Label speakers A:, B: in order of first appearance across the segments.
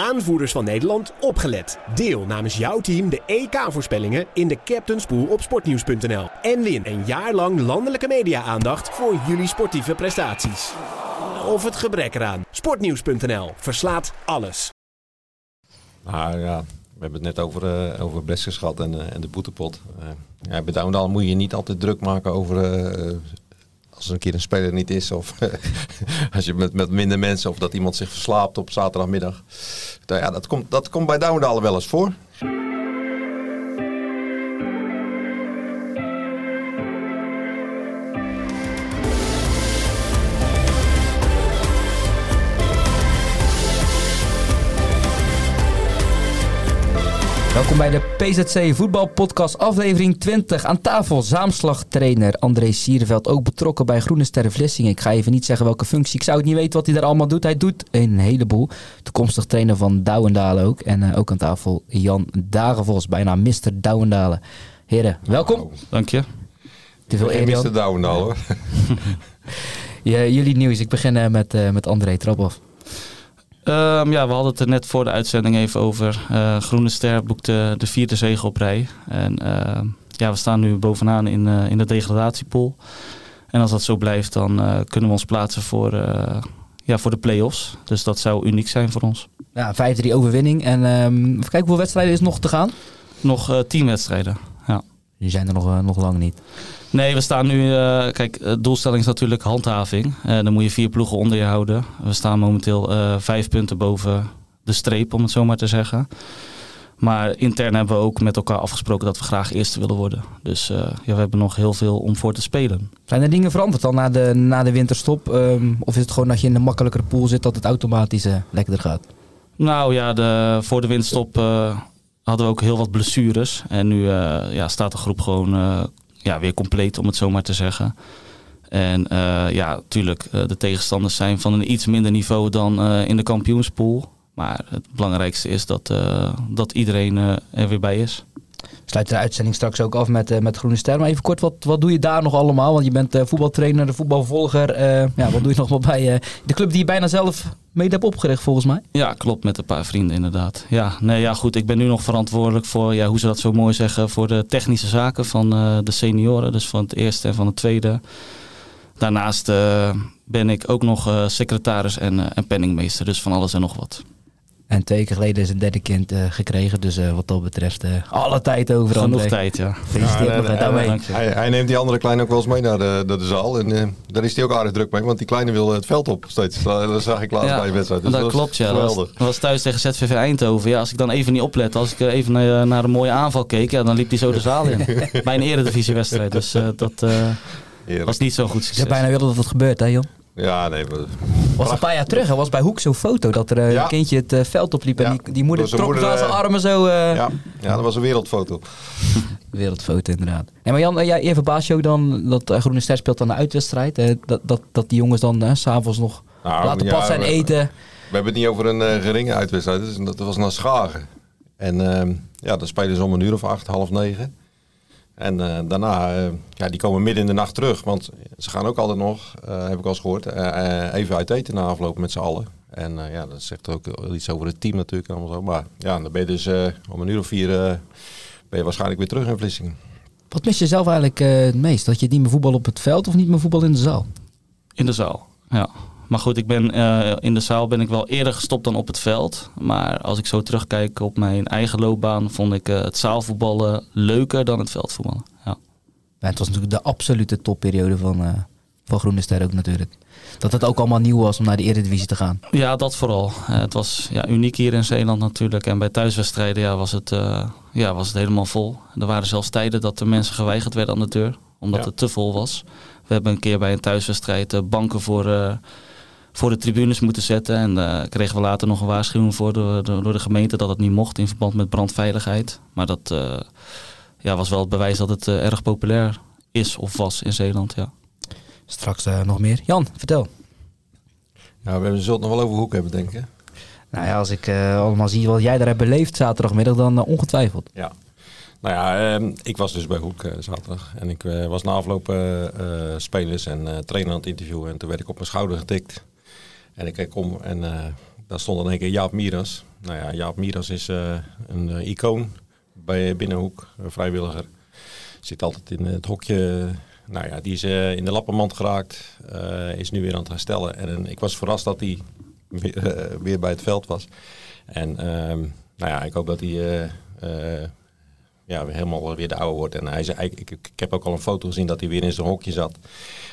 A: aanvoerders van Nederland, opgelet. Deel namens jouw team de EK-voorspellingen in de Captain's Pool op sportnieuws.nl. En win een jaar lang landelijke media-aandacht voor jullie sportieve prestaties. Of het gebrek eraan. Sportnieuws.nl verslaat alles.
B: Nou ja, we hebben het net over, uh, over gehad en, uh, en de boetepot. Uh, ja, Douwendal moet je je niet altijd druk maken over als er een keer een speler niet is. Of als je met, met minder mensen of dat iemand zich verslaapt op zaterdagmiddag. Nou ja, dat komt, dat komt bij Douwendal wel eens voor.
C: Welkom bij de PZC Voetbalpodcast aflevering 20. Aan tafel Zaamslagtrainer André Sierveld, ook betrokken bij Groene Sterren Vlissingen. Ik ga even niet zeggen welke functie. Ik zou het niet weten wat hij daar allemaal doet. Hij doet een heleboel. Toekomstig trainer van Douwendalen ook. En uh, ook aan tafel Jan Dagenvos, bijna Mr. Douwendalen. Heren, welkom. Wow.
D: Dank je.
B: Te veel eer, Mr. Douwendalen.
C: ja, jullie nieuws. Ik begin uh, met, uh, met André Traphoff.
D: Um, ja, we hadden het er net voor de uitzending even over. Uh, Groene Ster boekte de vierde zege op rij. En uh, ja, we staan nu bovenaan in, uh, in de degradatiepool. En als dat zo blijft, dan kunnen we ons plaatsen voor, ja, voor de play-offs. Dus dat zou uniek zijn voor ons.
C: Ja, 5-3 overwinning. En um, even kijken, hoeveel wedstrijden is nog te gaan?
D: Nog tien wedstrijden.
C: Die zijn er nog, nog lang niet.
D: Nee, we staan nu. Uh, kijk, de doelstelling is natuurlijk handhaving. Uh, dan moet je vier ploegen onder je houden. We staan momenteel uh, vijf punten boven de streep, om het zo maar te zeggen. Maar intern hebben we ook met elkaar afgesproken dat we graag eerste willen worden. Dus ja, we hebben nog heel veel om voor te spelen.
C: Zijn er dingen veranderd dan na de, na de winterstop? Um, of is het gewoon dat je in een makkelijkere pool zit dat het automatisch lekkerder gaat?
D: Nou ja, de, voor de winterstop hadden we ook heel wat blessures. En nu ja, staat de groep gewoon ja, weer compleet, om het zo maar te zeggen. En uh, ja, natuurlijk, uh, de tegenstanders zijn van een iets minder niveau dan in de kampioenspool. Maar het belangrijkste is dat, dat iedereen er weer bij is.
C: Sluit de uitzending straks ook af met, met Groene Ster. Maar even kort, wat, wat doe je daar nog allemaal? Want je bent voetbaltrainer, de voetbalvolger. ja, wat doe je nog wel bij de club die je bijna zelf mede hebt opgericht volgens mij.
D: Ja, klopt. Met een paar vrienden inderdaad. Ja, nee, ja goed. Ik ben nu nog verantwoordelijk voor, ja, hoe ze dat zo mooi zeggen, voor de technische zaken van de senioren. Dus van het eerste en van het tweede. Daarnaast ben ik ook nog secretaris en, en penningmeester. Dus van alles en nog wat.
C: En twee keer geleden is een derde kind uh, gekregen. Dus uh, wat dat betreft, uh, alle tijd overal.
D: Genoeg tijd, ja.
C: Gefeliciteerd ja, daarmee.
B: Hij, hij, neemt die andere kleine ook wel eens mee naar de, naar de zaal. En daar is hij ook aardig druk mee. Want die kleine wil het veld op steeds. Dat zag ik laatst ja, bij de wedstrijd.
D: Dus dat, dat klopt, ja. Dat was, was, thuis tegen ZVV Eindhoven. Ja, als ik dan even niet oplet. Als ik even naar, naar een mooie aanval keek. Ja, dan liep hij zo de zaal in. bij een eredivisiewedstrijd. Dus dat was niet zo goed succes.
C: Je bijna wilde dat het gebeurt, hè Jon?
B: Ja, nee. Maar...
C: Was een paar jaar terug, er was bij Hoek zo'n foto dat er ja. een kindje het uh, veld opliep en die, die moeder trok moeder, aan zijn armen zo. Uh...
B: Ja. ja, dat was een wereldfoto.
C: wereldfoto inderdaad. En maar Jan, jij, verbaast je ook dan dat Groene Ster speelt dan de uitwedstrijd. dat, dat, dat die jongens dan uh, s'avonds nog nou, laten passen en eten.
B: We hebben het niet over een geringe uitwedstrijd, dus dat was naar Schagen. En ehm, ja, dan spelen ze om een uur of acht, half negen. En uh, daarna, uh, ja, die komen midden in de nacht terug. Want ze gaan ook altijd nog, uh, heb ik al eens gehoord, even uit eten na aflopen met z'n allen. En ja, dat zegt ook iets over het team natuurlijk. Allemaal zo. Maar ja, dan ben je dus om een uur of vier ben je waarschijnlijk weer terug in Vlissingen.
C: Wat mis je zelf eigenlijk het meest? Dat je niet meer voetbal op het veld of niet meer voetbal in de zaal?
D: In de zaal, ja. Maar goed, ik ben, uh, in de zaal ben ik wel eerder gestopt dan op het veld. Maar als ik zo terugkijk op mijn eigen loopbaan, vond ik uh, het zaalvoetballen leuker dan het veldvoetballen. Ja.
C: ja het was natuurlijk de absolute topperiode van, uh, van Groene Ster ook natuurlijk. Dat het ook allemaal nieuw was om naar de Eredivisie te gaan.
D: Ja, dat vooral. het was ja, uniek hier in Zeeland natuurlijk. En bij thuiswedstrijden ja, was, het, ja, was het helemaal vol. Er waren zelfs tijden dat de mensen geweigerd werden aan de deur. Omdat ja. het te vol was. We hebben een keer bij een thuiswedstrijd banken voor voor de tribunes moeten zetten. En daar uh, kregen we later nog een waarschuwing voor door, door, de gemeente dat het niet mocht in verband met brandveiligheid. Maar dat uh, ja, was wel het bewijs dat het uh, erg populair is of was in Zeeland. Ja.
C: Straks nog meer. Jan, vertel.
B: Ja, we zullen het nog wel over Hoek hebben, denk ik.
C: Nou ja, als ik allemaal zie wat jij daar hebt beleefd zaterdagmiddag, dan ongetwijfeld.
B: Ja. Nou ja, uh, ik was dus bij Hoek uh, zaterdag. En ik was na afloop spelers en trainer aan het interviewen. En toen werd ik op mijn schouder getikt. En ik kijk om en uh, daar stond in één keer Jaap Miras. Nou ja, Jaap Miras is een icoon bij Binnenhoek, een vrijwilliger. Zit altijd in het hokje nou ja, die is in de lappenmand geraakt. is nu weer aan het herstellen. En ik was verrast dat hij weer, weer, bij het veld was. En ehm, nou ja, ik hoop dat hij ja, helemaal weer de oude wordt. En hij zei, ik, ik, heb ook al een foto gezien dat hij weer in zijn hokje zat.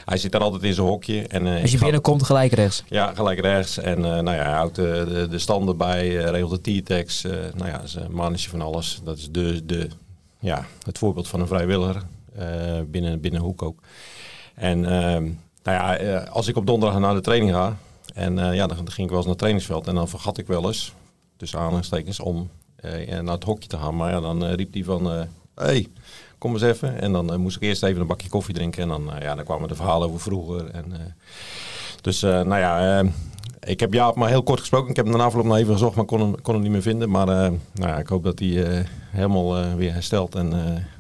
B: Hij zit daar altijd in zijn hokje. En, uh,
C: Als je binnenkomt, gelijk rechts.
B: Ja, gelijk rechts. En uh, nou ja, hij houdt de, de, de standen bij, regelt de T-tags. nou ja, is een mannetje van alles. Dat is de, de, ja, het voorbeeld van een vrijwilliger. binnen, binnen Hoek ook. En ehm, nou ja, als ik op donderdag naar de training ga... En ja, dan, dan ging ik wel eens naar het trainingsveld. En dan vergat ik wel eens, tussen aanhalingstekens, om uh, naar het hokje te gaan. Maar ja, dan uh, riep hij van, hé, hey, kom eens even. En dan moest ik eerst even een bakje koffie drinken. En dan, ja, dan kwamen de verhalen over vroeger. En, dus nou ja, ik heb Jaap maar heel kort gesproken. Ik heb hem daarna afloop nog even gezocht, maar kon hem, kon hem niet meer vinden. Maar nou ja, ik hoop dat hij helemaal weer herstelt en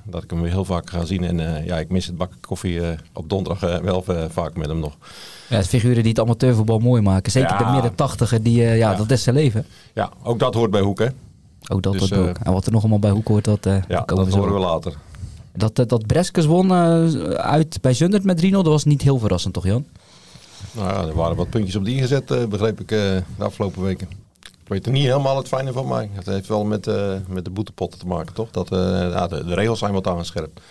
B: dat ik hem weer heel vaak ga zien. En ja, ik mis het bakje koffie op donderdag wel vaak met hem nog.
C: Ja, het figuren die het amateurvoetbal mooi maken. Zeker de midden tachtiger, die, ja, ja, dat is zijn leven.
B: Ja, ook dat hoort bij Hoek, hè?
C: Ook dat dus, ook. En wat er nog allemaal bij Hoek hoort, dat, uh,
B: ja, dat horen we later.
C: Dat, uh, dat Breskes won uit bij Zundert met 3-0, dat was niet heel verrassend toch Jan?
B: Nou ja, er waren wat puntjes op die gezet, begreep ik de afgelopen weken. Ik weet er niet helemaal het fijne van, maar het heeft wel met, met de boetepotten te maken, toch? Dat, ja, de, de, regels zijn wat aangescherpt.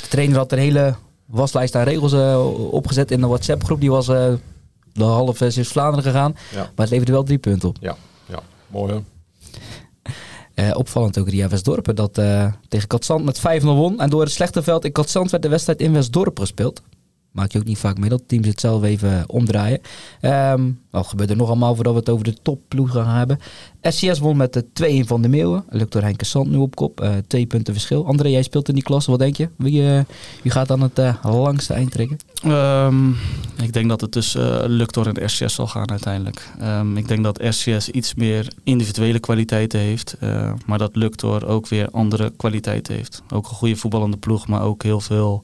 C: De trainer had een hele waslijst aan regels opgezet in de WhatsApp groep. Die was de halve is Vlaanderen gegaan, ja. maar het leverde wel drie punten op.
B: Ja, ja. mooi hè.
C: Uh, opvallend ook Ria Westdorpen dat uh, tegen Katzand met 5-0 won. En door het slechte veld in Katzand werd de wedstrijd in Westdorp gespeeld. Maak je ook niet vaak mee dat teams het zelf even omdraaien. Um, gebeurt er nog allemaal voordat we het over de topploegen gaan hebben. SCS won met de 2-1 van de Meeuwen. Lukt door Henk Sand nu op kop. Twee punten verschil. André, jij speelt in die klasse. Wat denk je? Wie, wie gaat dan het langste eind trekken?
D: Um, ik denk dat het tussen Luctor en SCS zal gaan uiteindelijk. Um, ik denk dat SCS iets meer individuele kwaliteiten heeft. maar dat Luctor ook weer andere kwaliteiten heeft. Ook een goede voetballende ploeg, maar ook heel veel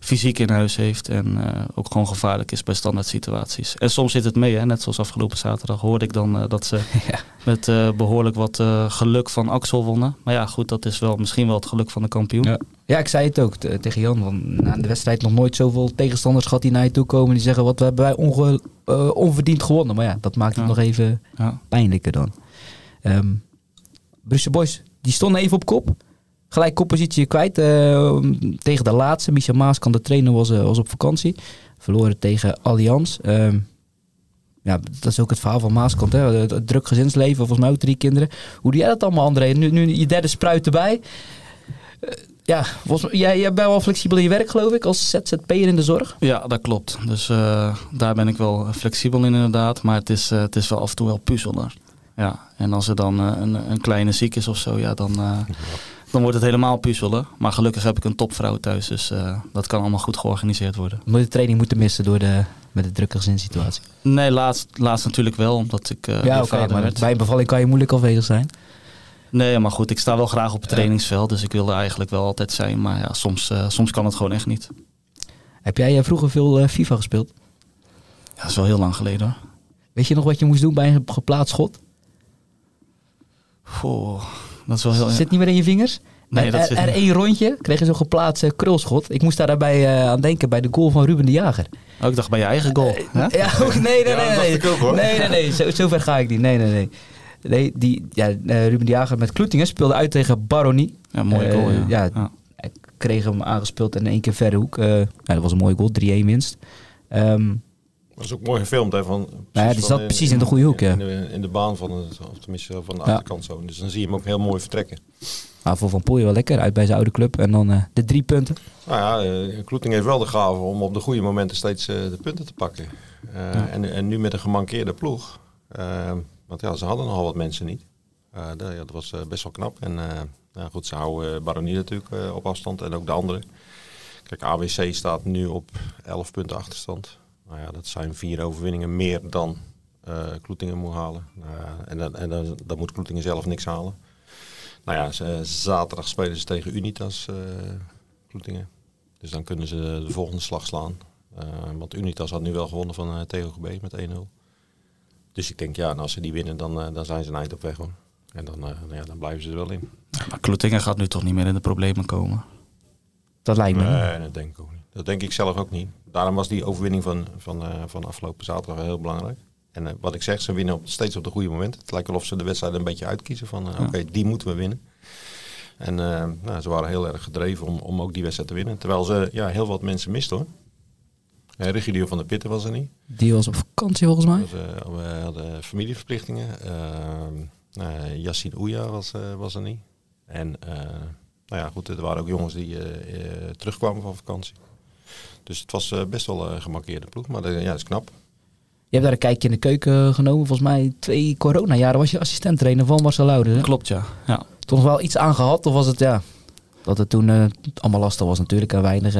D: fysiek in huis heeft en uh, ook gewoon gevaarlijk is bij standaard situaties. En soms zit het mee, hè? net zoals afgelopen zaterdag hoorde ik dan uh, dat ze ja. met uh, behoorlijk wat geluk van Axel wonnen. Maar ja, goed, dat is wel misschien wel het geluk van de kampioen.
C: Ja, ja ik zei het ook tegen Jan, want na de wedstrijd nog nooit zoveel tegenstanders gehad die naar je toe komen die zeggen wat we hebben wij onge onverdiend gewonnen. Maar ja, dat maakt het ja. nog even pijnlijker dan. Um, Brussel Boys, die stonden even op kop gelijk koppositie kwijt uh, tegen de laatste. Micha Maaskant, de trainer, was, uh, was op vakantie. Verloren tegen Allianz. Uh, ja, dat is ook het verhaal van Maaskant. Hè? Het, druk gezinsleven, volgens mij ook drie kinderen. Hoe doe jij dat allemaal, André? Nu, nu je derde spruit erbij. Uh, ja, volgens, jij, jij bent wel flexibel in je werk, geloof ik, als ZZP'er in de zorg.
D: Ja, dat klopt. Dus daar ben ik wel flexibel in, inderdaad. Maar het is, het is wel af en toe wel puzzelen. Ja, en als er dan een, een kleine ziek is of zo, ja, dan dan wordt het helemaal puzzelen. Maar gelukkig heb ik een topvrouw thuis, dus uh, dat kan allemaal goed georganiseerd worden.
C: Moet je de training moeten missen door de, met de drukke gezinssituatie?
D: Nee, laatst, laatst natuurlijk wel, omdat ik uh,
C: Ja, okay, maar bij bevalling kan je moeilijk afwezig zijn.
D: Nee, maar goed, ik sta wel graag op het trainingsveld, dus ik wil er eigenlijk wel altijd zijn. Maar ja, soms, uh, soms kan het gewoon echt niet.
C: Heb jij vroeger veel FIFA gespeeld?
D: Ja, dat is wel heel lang geleden hoor.
C: Weet je nog wat je moest doen bij een geplaatst schot?
D: Goh, dat is wel heel...
C: Zit niet meer in je vingers?
D: Nee, dat
C: er, er één rondje kreeg je zo'n geplaatste krulschot. Ik moest daar daarbij uh, aan denken bij de goal van Ruben de Jager.
D: Oh, ik dacht bij je eigen goal.
C: Uh, ja, nee, nee, nee.
B: Ja,
C: nee,
B: nee. Ook,
C: nee, nee, nee. Zo, zo, ver ga ik niet. Nee, nee, nee. Nee, die, ja, uh, Ruben de Jager met Kloetingen speelde uit tegen Baronie.
D: Ja, mooie goal, ja.
C: ja, ja. Ik kreeg hem aangespeeld in één keer verre hoek. ja, dat was een mooie goal, 3-1 winst. Um,
B: dat is ook mooi gefilmd. Hè, van,
C: nou ja, die zat precies in de goede hoek.
B: In, in, de, in de baan van, de, of tenminste van de ja. achterkant zo. Dus dan zie je hem ook heel mooi vertrekken.
C: Nou, voor Van Poel wel lekker uit bij zijn oude club. En dan uh, de drie punten.
B: Nou ja, uh, Kloeting heeft wel de gave om op de goede momenten steeds uh, de punten te pakken. Ja. en, en nu met een gemankeerde ploeg. want ja, ze hadden nogal wat mensen niet. Dat, ja, dat, was best wel knap. En nou goed, ze houden Baronie natuurlijk op afstand en ook de anderen. Kijk, AWC staat nu op 11 punten achterstand. Nou ja, dat zijn vier overwinningen meer dan Kloetingen moet halen. en dan, en dan, dan moet Kloetingen zelf niks halen. Nou ja, ze, zaterdag spelen ze tegen Unitas uh, Kloetingen. Dus dan kunnen ze de volgende slag slaan. Uh, want Unitas had nu wel gewonnen van uh, TOGB met 1-0. Dus ik denk, ja, en als ze die winnen, dan, eh, dan zijn ze een eind op weg hoor. En dan, eh, nou ja, dan blijven ze er wel in.
D: Maar Kloetingen gaat nu toch niet meer in de problemen komen.
C: Dat lijkt me.
B: Nee, dat denk ik ook niet. Dat denk ik zelf ook niet. Daarom was die overwinning van, van, eh, van afgelopen zaterdag heel belangrijk. En eh, wat ik zeg, ze winnen op, steeds op de goede moment. Het lijkt wel of ze de wedstrijd een beetje uitkiezen van, eh,
D: Ja.
B: oké, die moeten we winnen. En nou, ze waren heel erg gedreven om, om ook die wedstrijd te winnen. Terwijl ze ja, heel wat mensen misten hoor. Uh, Regidio van der Pitten was er niet.
C: Die was op vakantie volgens mij.
B: Eh, we hadden familieverplichtingen. Ehm nou, Yassine Ouya was, was er niet. En nou ja, goed, er waren ook jongens die terugkwamen van vakantie. Dus het was eh, best wel een gemarkeerde ploeg. Maar eh, ja, dat is knap.
C: Je hebt daar een kijkje in de keuken genomen. Volgens mij twee coronajaren was je assistent-trainer van Marcel Lauder. hè?
D: Klopt, ja. ja.
C: Nog wel iets aangehad? Of was het ja, dat het toen eh, allemaal lastig was natuurlijk. En weinig,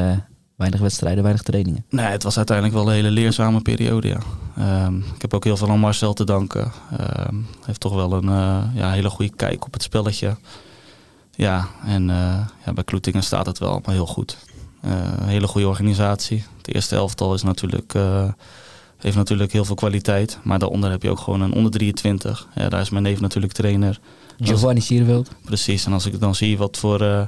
C: weinig wedstrijden, weinig trainingen.
D: Nee, het was uiteindelijk wel een hele leerzame periode, ja. Ehm, ik heb ook heel veel aan Marcel te danken. Ehm, Hij heeft toch wel een eh, ja, hele goede kijk op het spelletje. Ja, en eh, ja, bij Kloetingen staat het wel allemaal heel goed. Eh, een hele goede organisatie. Het eerste elftal is natuurlijk, eh, heeft natuurlijk heel veel kwaliteit. Maar daaronder heb je ook gewoon een onder 23. Ja, daar is mijn neef natuurlijk trainer.
C: Giovanni Sierveld.
D: Precies, en als ik dan zie wat voor eh,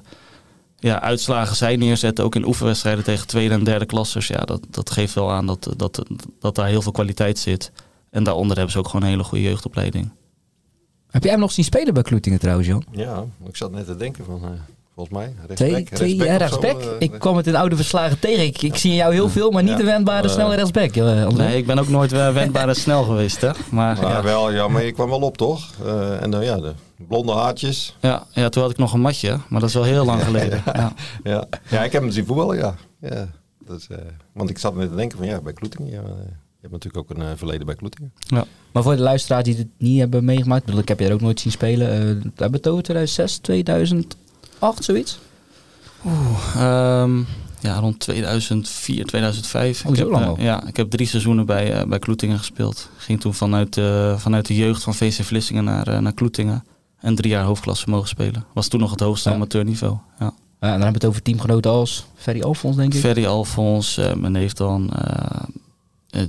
D: ja, uitslagen zij neerzetten, ook in oefenwedstrijden tegen tweede en derde klassers, ja, dat, dat geeft wel aan dat, dat, dat daar heel veel kwaliteit zit. En daaronder hebben ze ook gewoon een hele goede jeugdopleiding.
C: Heb jij hem nog zien spelen bij Kloetingen trouwens, Jan?
B: Ja, ik zat net te denken van, eh, volgens mij,
C: Twee,
B: rechtsback.
C: twee
B: rechtsback zo, eh,
C: ik kwam het in oude verslagen tegen. Ik, ik zie in jou heel veel, maar niet
B: Ja.
C: de wendbare,
B: Eh,
C: snelle rechtsback. André.
D: Nee, ik ben ook nooit uh, wendbaar en snel geweest, hè. Maar
B: Maar
D: ja,
B: wel, ja, maar je kwam wel op toch? Eh, en dan ja, de blonde haartjes.
D: ja, ja, toen had ik nog een matje, maar dat is wel heel lang geleden. Ja.
B: Ja, ja ik heb hem zien voetballen, ja. ja dat is, eh, want ik zat net te denken van ja, bij Kloetingen. Ja, eh, je hebt natuurlijk ook een eh, verleden bij Kloetingen.
D: Ja.
C: Maar voor de luisteraars die het niet hebben meegemaakt, ik, bedoel, ik heb je er ook nooit zien spelen. eh we hebben het over 2006, 2008, zoiets?
D: Ehm, ja, rond 2004, 2005.
C: Oh,
D: ik
C: zo
D: heb,
C: lang
D: eh,
C: al.
D: ja, ik heb drie seizoenen bij, eh, bij Kloetingen gespeeld. Ging toen vanuit, eh, vanuit de jeugd van VC Vlissingen naar, naar Kloetingen. En drie jaar hoofdklasse mogen spelen. Was toen nog het hoogste
C: Ja.
D: amateurniveau. Ja.
C: Ja, en dan hebben we het over teamgenoten als Ferry Alfons, denk ik.
D: Ferry Alfons, eh, mijn neef dan,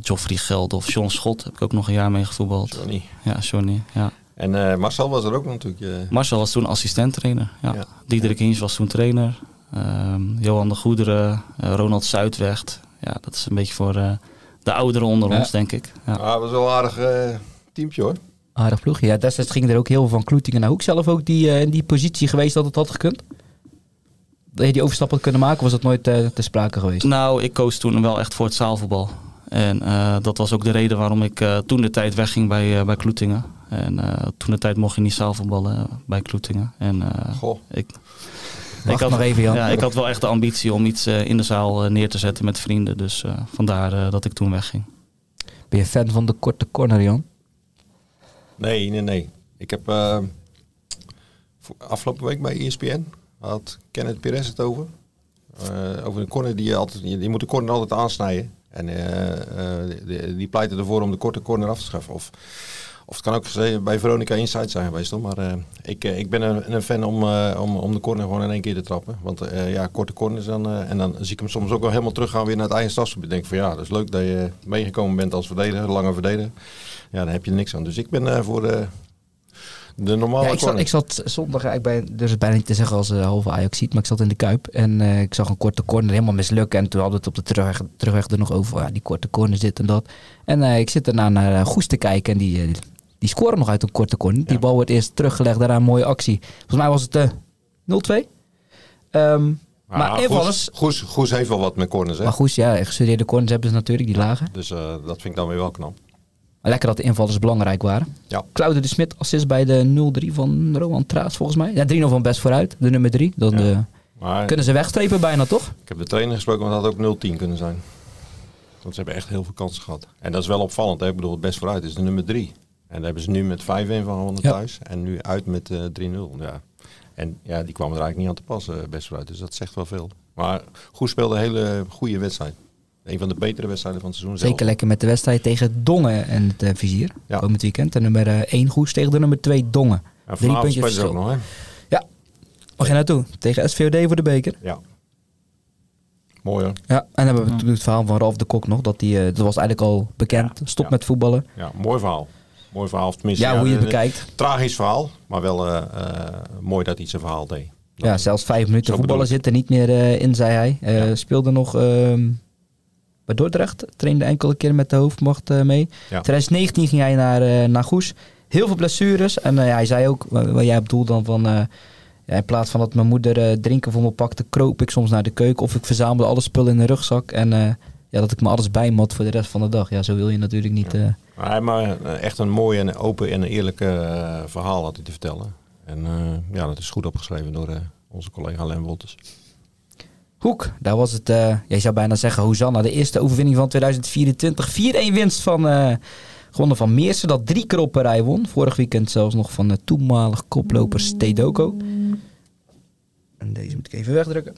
D: Joffrey Geldof, John Schot. Heb ik ook nog een jaar mee gevoetbald.
B: Johnny.
D: Ja, Johnny. Ja.
B: En eh, Marcel was er ook natuurlijk. eh,
D: Marcel was toen assistent-trainer. Ja.
B: Ja.
D: Diederik Hiens was toen trainer. Ehm, Johan de Goederen, eh, Ronald Zuidweg. Ja, dat is een beetje voor eh, de ouderen onder
C: Ja.
D: ons, denk ik. Ja.
B: Ah, was wel een aardig eh, teampje hoor.
C: Aardig ploegje. Ja, destijds ging er ook heel veel van Kloetingen naar Hoek. Zelf ook die, eh, in die positie geweest dat het had gekund? Dat je die overstap had kunnen maken, was dat nooit eh ter sprake geweest?
D: Nou, ik koos toen wel echt voor het zaalvoetbal. En eh, dat was ook de reden waarom ik eh, toen de tijd wegging bij, eh, bij Kloetingen. En eh, toen de tijd mocht je niet zaalvoetballen eh, bij Kloetingen. En eh,
B: Goh.
D: ik,
C: Wacht nog even, Jan.
D: Ja, ik had wel echt de ambitie om iets eh, in de zaal neer te zetten met vrienden. Dus eh, vandaar eh, dat ik toen wegging.
C: Ben je fan van de korte corner, Jan?
B: Nee, nee, nee. Ik heb eh, afgelopen week bij ESPN had Kenneth Perez het over. Eh, over een corner die je altijd, je, je moet de corner altijd aansnijden. En eh, eh, die, die pleiten ervoor om de korte corner af te schaffen. Of, of het kan ook gezegd bij Veronica Inside zijn geweest. Hoor. Maar eh, ik, eh, ik ben een, een fan om, eh, om, om de corner gewoon in één keer te trappen. Want ja, korte corners dan, en dan zie ik hem soms ook wel helemaal teruggaan weer naar het eigen stadsgebied. Ik denk van ja, dat is leuk dat je meegekomen bent als verdediger, lange verdediger. Ja, dan heb je niks aan. Dus ik ben voor de, de normale
C: Ja, ik, zat,
B: corner.
C: ik zat zondag eigenlijk bij, dus het bijna niet te zeggen als eh, halve Ajax ziet, maar ik zat in de Kuip en ik zag een korte corner helemaal mislukken. En toen hadden we het op de terugweg, terugweg er nog over, ja, die korte corner dit en dat. En ik zit erna naar Goes te kijken en die, die scoren nog uit een korte corner. Die bal wordt eerst teruggelegd, daarna een mooie actie. Volgens mij was het eh 0-2. Ehm, maar invallers,
B: Goes, Goes, Goes heeft wel wat met corners, hè?
C: maar Goes, ja, gestudeerde corners hebben ze natuurlijk, die lagen.
B: Dus eh, dat vind ik dan weer wel knap.
C: Maar lekker dat de invallers belangrijk waren.
B: Ja.
C: Claude de Smit assist bij de 0-3 van Rowan Traas volgens mij. Ja, 3-0 van best vooruit, de nummer 3. Dan
B: Ja.
C: eh,
B: Maar
C: kunnen ze wegstrepen bijna, toch?
B: ik heb de trainer gesproken, maar dat had ook 0-10 kunnen zijn. Want ze hebben echt heel veel kansen gehad. En dat is wel opvallend. Hè? Ik bedoel, best vooruit is de nummer 3. En daar hebben ze nu met 5-1 van gewonnen
C: Ja.
B: thuis. En nu uit met eh 3-0. Ja. En ja, die kwamen er eigenlijk niet aan te passen, eh, best vooruit. Dus dat zegt wel veel. Maar goed speelde een hele goede wedstrijd. Een van de betere wedstrijden van het seizoen zelf.
C: Zeker lekker met de wedstrijd tegen Dongen en het eh, vizier.
B: Ja.
C: Komend weekend. De nummer 1 Goes tegen de nummer 2 Dongen.
B: En
C: Drie
B: vanavond
C: puntjes
B: ook nog, hè?
C: Mag je naartoe? Tegen SVOD voor de beker.
B: Ja. Mooi hoor.
C: Ja, en dan hebben we natuurlijk het verhaal van Ralf de Kok nog. Dat, die, eh, dat was eigenlijk al bekend.
B: Ja,
C: Stop
B: ja.
C: met voetballen.
B: Ja, mooi verhaal. Mooi verhaal. Tenminste,
C: Ja, hoe je het
B: een-
C: bekijkt.
B: Tragisch verhaal, maar wel eh, eh, mooi dat hij zijn verhaal deed.
C: Ja, zelfs vijf minuten voetballen zit er niet meer eh, in, zei hij. Eh,
B: Ja.
C: Speelde nog ehm, bij Dordrecht. Trainde enkele keer met de hoofdmacht eh, mee.
B: Ja.
C: 2019 ging hij naar, eh naar Goes. Heel veel blessures. En eh, hij zei ook, wa- wat jij bedoelt dan van... eh, ja, in plaats van dat mijn moeder eh, drinken voor me pakte, kroop ik soms naar de keuken. Of ik verzamelde alle spullen in een rugzak. En eh, ja, dat ik me alles bijmat voor de rest van de dag. Ja, zo wil je natuurlijk niet... eh,
B: Maar eh, echt een mooi en open en eerlijk eh, verhaal had hij te vertellen. En ja, dat is goed opgeschreven door onze collega Len Wolters.
C: Hoek, daar was het, jij zou bijna zeggen Hosanna, de eerste overwinning van 2024. 4-1 winst van, gewonnen van Meersen, dat drie keer op rij won. Vorig weekend zelfs nog van de toenmalig koploper Stedoko. En deze moet ik even wegdrukken.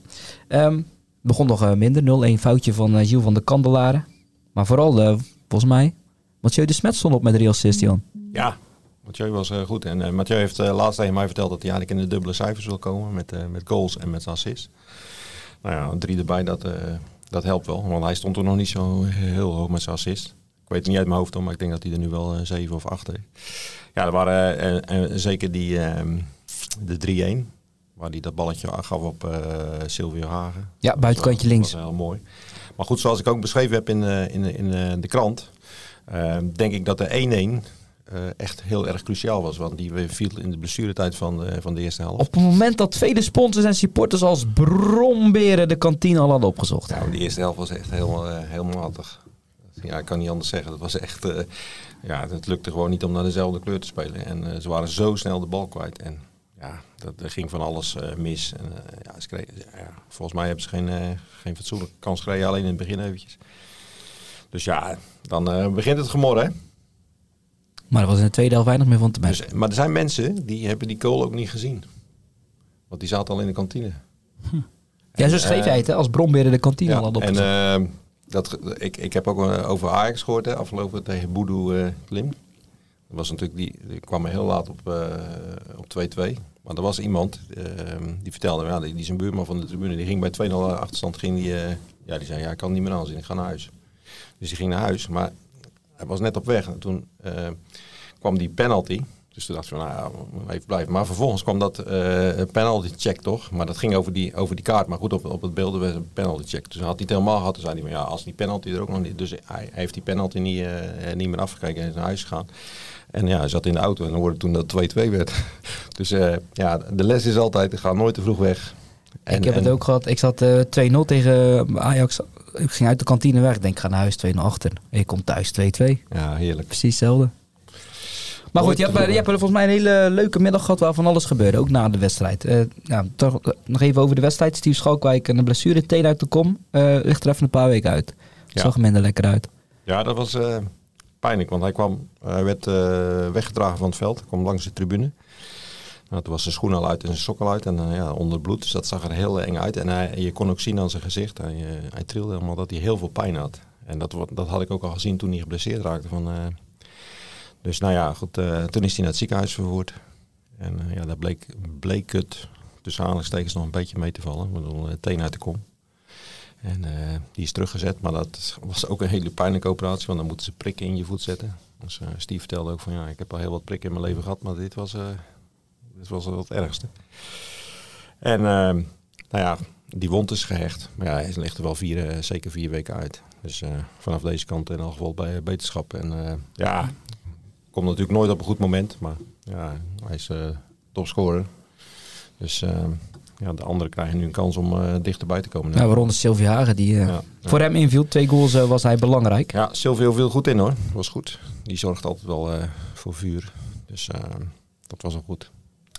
C: Ehm, begon nog eh, minder, 0-1 foutje van uh, Gilles van de Kandelaren. Maar vooral, eh, volgens mij, Mathieu de Smet stond op met assists, Jan.
B: Ja, Mathieu was eh, goed. En eh, Mathieu heeft eh, laatst tegen mij verteld dat hij eigenlijk in de dubbele cijfers wil komen. Met, eh, met goals en met assists. Nou ja, drie erbij, dat, eh, dat helpt wel. Want hij stond toen nog niet zo heel hoog met zijn assist. Ik weet het niet uit mijn hoofd, hoor, maar ik denk dat hij er nu wel eh, zeven of acht heeft. Ja, er waren eh, eh, zeker die, ehm, de 3-1. Waar hij dat balletje gaf op eh Silvio Hagen.
C: Ja, buitenkantje
B: Dat
C: links.
B: was heel mooi. Maar goed, zoals ik ook beschreven heb in, eh, in, in eh, de krant, eh, denk ik dat de 1-1 eh, echt heel erg cruciaal was. Want die viel in de blessuretijd van de, van de eerste helft.
C: Op het moment dat vele sponsors en supporters als bromberen de kantine al hadden opgezocht.
B: Nou, die eerste helft was echt heel, eh, heel matig. Ja, ik kan niet anders zeggen. Dat was echt, ja, het lukte gewoon niet om naar dezelfde kleur te spelen. En ze waren zo snel de bal kwijt. En ja, dat, er ging van alles eh, mis. En, eh, ja, ze kregen, ja, volgens mij hebben ze geen, eh, geen fatsoenlijke kans gekregen, alleen in het begin eventjes. Dus ja, dan begint het gemor, hè.
C: Maar er was in de tweede helft weinig meer van te merken.
B: Dus, maar er zijn mensen die hebben die goal ook niet gezien. Want die zaten al in de kantine.
C: ja, zo schreef jij het, hè, als bromberen de kantine al
B: Ja,
C: hadden
B: en dat, ik, ik heb ook over Ajax gehoord, hè, afgelopen tegen Boedoe Klim. Was natuurlijk die, die kwam heel laat op, eh, op 2-2. Maar er was iemand eh, die vertelde, ja, die, die zijn buurman van de tribune, die ging bij 2-0 achterstand, ging die, eh, ja, die zei, ja, ik kan niet meer aanzien, ik ga naar huis. Dus die ging naar huis, maar hij was net op weg. En toen eh, kwam die penalty. Dus toen dacht ik van, nou ja, even blijven. Maar vervolgens kwam dat eh, penalty check toch. Maar dat ging over die, over die kaart. Maar goed, op, op het beeld was een penalty check. Dus had hij helemaal gehad. Toen zei hij ja, als die penalty er ook nog niet... Dus hij, hij heeft die penalty niet, niet meer afgekeken en is naar huis gegaan. En ja, hij zat in de auto en dan hoorde toen dat het 2-2 werd. Dus eh, ja, de les is altijd, ga nooit te vroeg weg. En-
C: ik heb het ook gehad. Ik zat eh 2-0 tegen Ajax. Ik ging uit de kantine weg. Ik denk, ik ga naar huis 2-0 achter. Ik kom thuis 2-2.
B: Ja, heerlijk.
C: Precies hetzelfde. Maar goed, je hebt, je hebt volgens mij een hele leuke middag gehad waar van alles gebeurde. Ook na de wedstrijd. Eh, nou, toch, eh, nog even over de wedstrijd. Steve Schalkwijk en de blessure. Teen uit de kom. eh, ligt er even een paar weken uit.
B: Ja.
C: Zag er minder lekker uit.
B: Ja, dat was eh, pijnlijk, want hij, kwam, hij werd eh, weggedragen van het veld. Hij kwam langs de tribune. Nou, toen was zijn schoen al uit en zijn sok uit en eh, ja, onder bloed. Dus dat zag er heel eng uit. En hij, je kon ook zien aan zijn gezicht, hij, eh, hij trilde helemaal dat hij heel veel pijn had. En dat, dat had ik ook al gezien toen hij geblesseerd raakte. Van, eh, dus nou ja, goed, eh, toen is hij naar het ziekenhuis vervoerd. En eh, ja, daar bleek, bleek het tussen aanhalingstekens nog een beetje mee te vallen. Ik bedoel, eh, teen uit de kom. En eh, die is teruggezet, maar dat was ook een hele pijnlijke operatie, want dan moeten ze prikken in je voet zetten. Dus eh, Steve vertelde ook van ja, ik heb al heel wat prikken in mijn leven gehad, maar dit was, eh, dit was wel het ergste. En eh, nou ja, die wond is gehecht, maar ja, hij ligt er wel vier, zeker vier weken uit. Dus vanaf deze kant in elk geval bij beterschap. En eh, ja, komt natuurlijk nooit op een goed moment, maar ja, hij is eh topscorer. Dus eh, ja, de anderen krijgen nu een kans om eh, dichterbij te komen.
C: Nou, waaronder Sylvie Hagen. Die eh,
B: Ja,
C: voor hem inviel. Twee goals eh, was hij belangrijk.
B: Ja, Silvio viel goed in hoor. Was goed. Die zorgt altijd wel voor vuur. Dus dat was wel goed.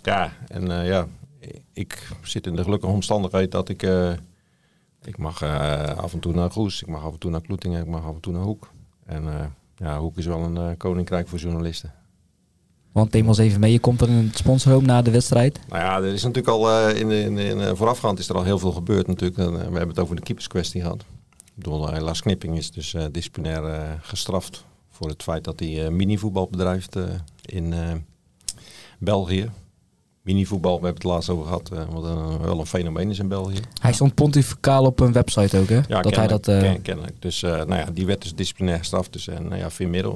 B: Ja, en ja, ik zit in de gelukkige omstandigheid dat ik... ik mag af en toe naar Goes, ik mag af en toe naar Kloetingen, ik mag af en toe naar Hoek. En ja, Hoek is wel een koninkrijk voor journalisten.
C: Want neem ons even mee. Je komt er in het sponsorhome na de wedstrijd.
B: Nou ja, er is natuurlijk al eh, in, in, de voorafgaand is er al heel veel gebeurd natuurlijk. En, eh, we hebben het over de keeperskwestie gehad. Ik bedoel, eh, Lars Knipping is dus eh, disciplinair eh, gestraft voor het feit dat hij eh, minivoetbal bedrijft eh, in eh, België. Minivoetbal, we hebben het laatst over gehad, eh, wat een, wel een fenomeen is in België.
C: Hij stond pontificaal op een website ook, hè?
B: Ja,
C: dat hij
B: kennelijk,
C: dat... eh,
B: ken- kennelijk. Dus eh, nou ja, die werd dus disciplinair gestraft. Dus, en nou ja,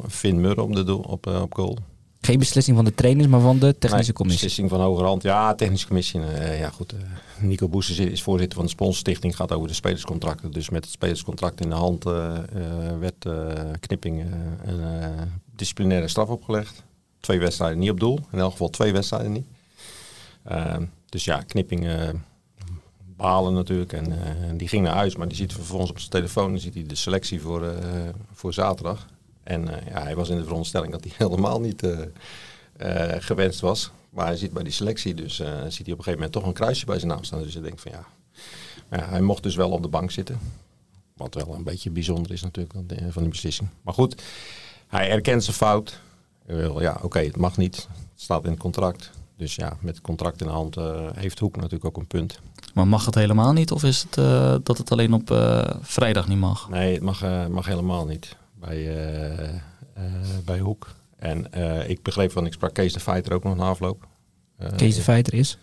B: Finn, op, de doel, op, eh, op goal.
C: Geen beslissing van de trainers, maar van de technische
B: Nee,
C: commissie.
B: Beslissing van hogerhand. Ja, technische commissie. eh, ja, goed. eh, Nico Boeses is voorzitter van de sponsorstichting. Gaat over de spelerscontracten. Dus met het spelerscontract in de hand eh, werd Knipping een disciplinaire straf opgelegd. Twee wedstrijden niet op doel. In elk geval twee wedstrijden niet. Dus ja, Knipping balen natuurlijk. En die ging naar huis. Maar die ziet vervolgens op zijn telefoon ziet hij de selectie voor, voor zaterdag. En eh, ja, hij was in de veronderstelling dat hij helemaal niet eh, eh, gewenst was. Maar hij ziet bij die selectie, dus ziet hij op een gegeven moment toch een kruisje bij zijn naam staan. Dus hij denkt van ja, ja, hij mocht dus wel op de bank zitten. Wat wel een beetje bijzonder is natuurlijk van, die beslissing. Maar goed, hij erkent zijn fout. Ja, oké, het mag niet. Het staat in het contract. Dus ja, met het contract in de hand heeft Hoek natuurlijk ook een punt.
D: Maar mag het helemaal niet? Of is het dat het alleen op vrijdag niet mag?
B: Nee, het mag, mag helemaal niet bij, eh, eh, bij Hoek. En eh, ik begreep van, ik sprak Kees de Feiter ook nog na afloop.
C: Kees de Feiter is.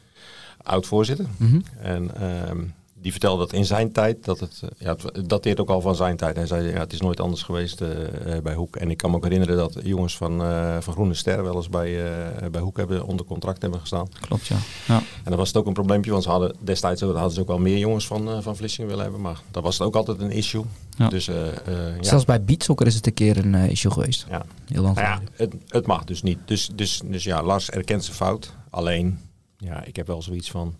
B: Oud-voorzitter.
C: Mhm.
B: En ehm, die vertelde dat in zijn tijd, dat het, eh, ja, het dateert ook al van zijn tijd. Hij zei, ja, het is nooit anders geweest eh, eh, bij Hoek. En ik kan me ook herinneren dat jongens van, eh, van Groene Ster wel eens bij, eh, bij Hoek hebben, onder contract hebben gestaan.
D: Klopt, ja. ja.
B: En dan was het ook een probleempje, want ze hadden destijds ook- hadden ze ook wel meer jongens van, eh, van Vlissingen willen hebben. Maar dat was het ook altijd een issue.
D: Ja.
B: Dus eh, eh, ja.
C: Zelfs bij beatsokker is het een keer een issue geweest.
B: Ja.
C: Heel lang
B: Nou ja, het, het mag dus niet. Dus, dus, dus ja, Lars erkent zijn fout. Alleen, ja, ik heb wel zoiets van...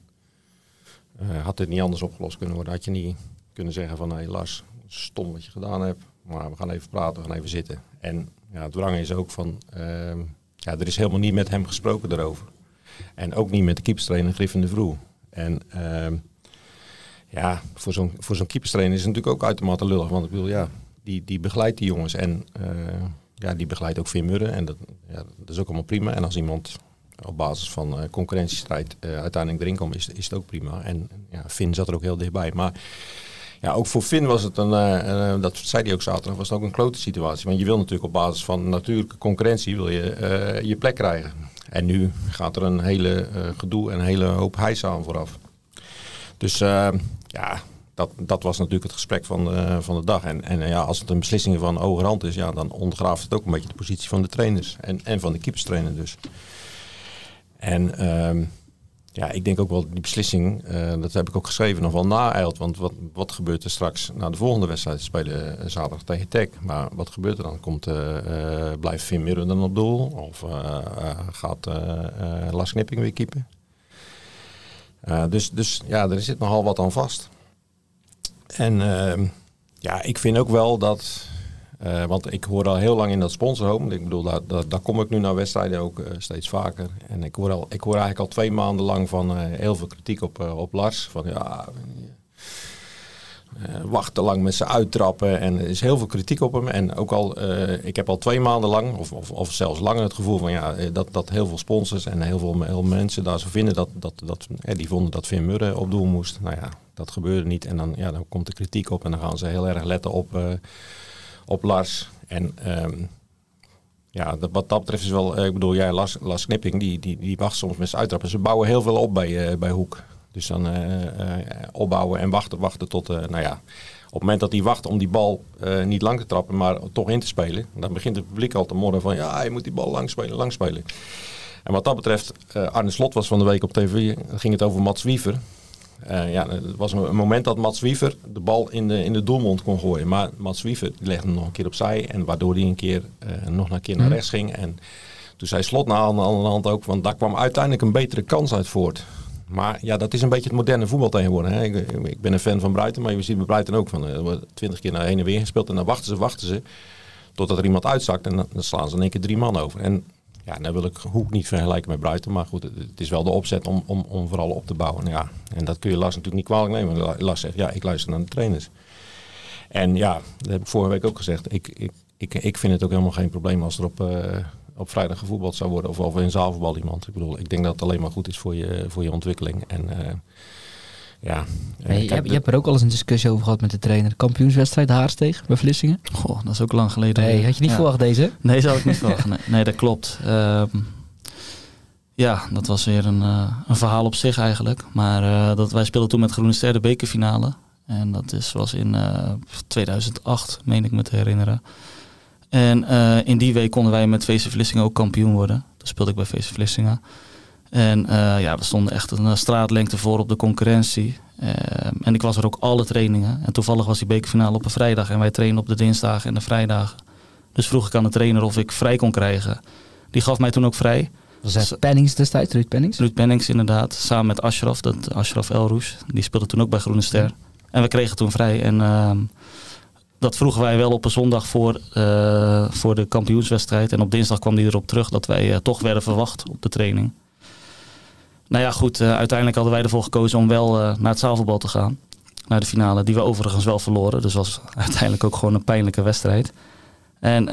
B: eh, had dit niet anders opgelost kunnen worden? Had je niet kunnen zeggen van... Hé Lars, stom wat je gedaan hebt. Maar we gaan even praten, we gaan even zitten. En ja, het wrange is ook van... ehm, ja, er is helemaal niet met hem gesproken daarover. En ook niet met de keeperstrainer Griffin de Vroe. En ehm, ja, voor zo'n voor zo'n keeperstrainer is het natuurlijk ook uitermate lullig. Want ik bedoel, ja, die, die begeleidt die jongens. En eh, ja, die begeleidt ook Vin Murren. En dat, ja, dat is ook allemaal prima. En als iemand op basis van eh, concurrentiestrijd eh, uiteindelijk erin komt, is, is het ook prima. En ja, Finn zat er ook heel dichtbij. Maar ja, ook voor Finn was het een, eh, dat zei hij ook zaterdag, was het ook een klote situatie. Want je wil natuurlijk op basis van natuurlijke concurrentie wil je je plek krijgen. En nu gaat er een hele gedoe en een hele hoop hijs aan vooraf. Dus ja, dat, dat was natuurlijk het gesprek van de, van de dag. En, en ja, als het een beslissing van overhand is, ja, dan ondergraaft het ook een beetje de positie van de trainers. En, en van de keeperstrainer dus. En ehm, ja, ik denk ook wel die beslissing, eh, dat heb ik ook geschreven, nog wel naeilt. Want wat, wat gebeurt er straks na de volgende wedstrijd? Spelen eh, zaterdag tegen Tech. Maar wat gebeurt er dan? Komt, eh, blijft Finn Mirren dan op doel? Of gaat Lars Knipping weer keepen? Eh, dus, dus ja, er zit nogal wat aan vast. En ehm, ja, ik vind ook wel dat. Eh, want ik hoor al heel lang in dat sponsorhome. Ik bedoel, daar, daar, kom ik nu naar wedstrijden ook eh, steeds vaker. En ik hoor, al, ik hoor eigenlijk al twee maanden lang van eh, heel veel kritiek op, op Lars. Van ja, wacht te lang met zijn uittrappen. En er is heel veel kritiek op hem. En ook al, ik heb al twee maanden lang, of, of, of zelfs langer, het gevoel van ja, dat, dat heel veel sponsors en heel veel, mensen daar zo vinden dat, dat, dat die vonden dat Vin Murren op doel moest. Nou ja, dat gebeurde niet. En dan, ja, dan komt de kritiek op en dan gaan ze heel erg letten op, op Lars. En ehm, ja, wat dat betreft is wel, eh, ik bedoel, jij, Lars, Lars Knipping, die, die, die wacht soms met uittrappen. Ze bouwen heel veel op bij, eh, bij Hoek. Dus dan eh, opbouwen en wachten, wachten tot, nou ja, op het moment dat hij wacht om die bal niet lang te trappen, maar toch in te spelen, dan begint het publiek al te morren van, ja, je moet die bal lang spelen, lang spelen. En wat dat betreft, Arne Slot was van de week op tv, ging het over Mats Wiever. Eh, ja, het was een, moment dat Mats Wiever de bal in de, in de doelmond kon gooien. Maar Mats Wiever legde hem nog een keer opzij. En waardoor hij een keer eh, nog een keer naar rechts ging. En toen zei Slot na aan de andere hand ook. Want daar kwam uiteindelijk een betere kans uit voort. Maar ja, dat is een beetje het moderne voetbal tegenwoordig. Hè. Ik, ik ben een fan van Bruiten. Maar je ziet bij Bruiten ook van. eh, Er wordt twintig keer naar heen en weer gespeeld. En dan wachten ze, wachten ze. Totdat er iemand uitzakt. En dan, dan slaan ze in één keer drie man over. En ja, dan wil ik Hoek niet vergelijken met Bruiten. Maar goed, het, is wel de opzet om, om, om vooral op te bouwen. Ja, en dat kun je Lars natuurlijk niet kwalijk nemen. La- Lars zegt, ja, ik luister naar de trainers. En ja, dat heb ik vorige week ook gezegd. Ik, ik, ik, ik vind het ook helemaal geen probleem als er op, eh, op vrijdag gevoetbald zou worden. Of, of in zaalvoetbal iemand. Ik bedoel, ik denk dat het alleen maar goed is voor je, voor je ontwikkeling. En eh, ja... eh,
C: Hey, je, hebt, je
B: de-
C: hebt er ook al eens een discussie over gehad met de trainer. Kampioenswedstrijd Haarsteeg bij Vlissingen.
D: Goh, dat is ook lang geleden.
C: Nee, had je niet
D: Ja.
C: verwacht deze?
D: Nee, zou ik niet verwachten. Nee, nee dat klopt. Ehm, ja, dat was weer een, eh, een verhaal op zich eigenlijk. Maar eh, dat, wij speelden toen met Groene Ster de bekerfinale. En dat is, was in eh, 2008, meen ik me te herinneren. En eh, in die week konden wij met VC Vlissingen ook kampioen worden. Dat speelde ik bij VC Vlissingen. En eh, ja, we stonden echt een straatlengte voor op de concurrentie. en ik was er ook alle trainingen. En toevallig was die bekerfinale op een vrijdag. En wij trainen op de dinsdagen en de vrijdagen. Dus vroeg ik aan de trainer of ik vrij kon krijgen. Die gaf mij toen ook vrij.
C: Was dat Pennings destijds, Ruud Pennings?
D: Ruud Pennings inderdaad, samen met Ashraf, dat Ashraf Elroes. Die speelde toen ook bij Groene Ster. En we kregen toen vrij. En ehm, dat vroegen wij wel op een zondag voor, uh, voor de kampioenswedstrijd. En op dinsdag kwam hij erop terug dat wij uh, toch werden verwacht op de training. Nou ja, goed. Uh, uiteindelijk hadden wij ervoor gekozen om wel naar het zaalvoetbal te gaan. Naar de finale, die we overigens wel verloren. Dus was uiteindelijk ook gewoon een pijnlijke wedstrijd. En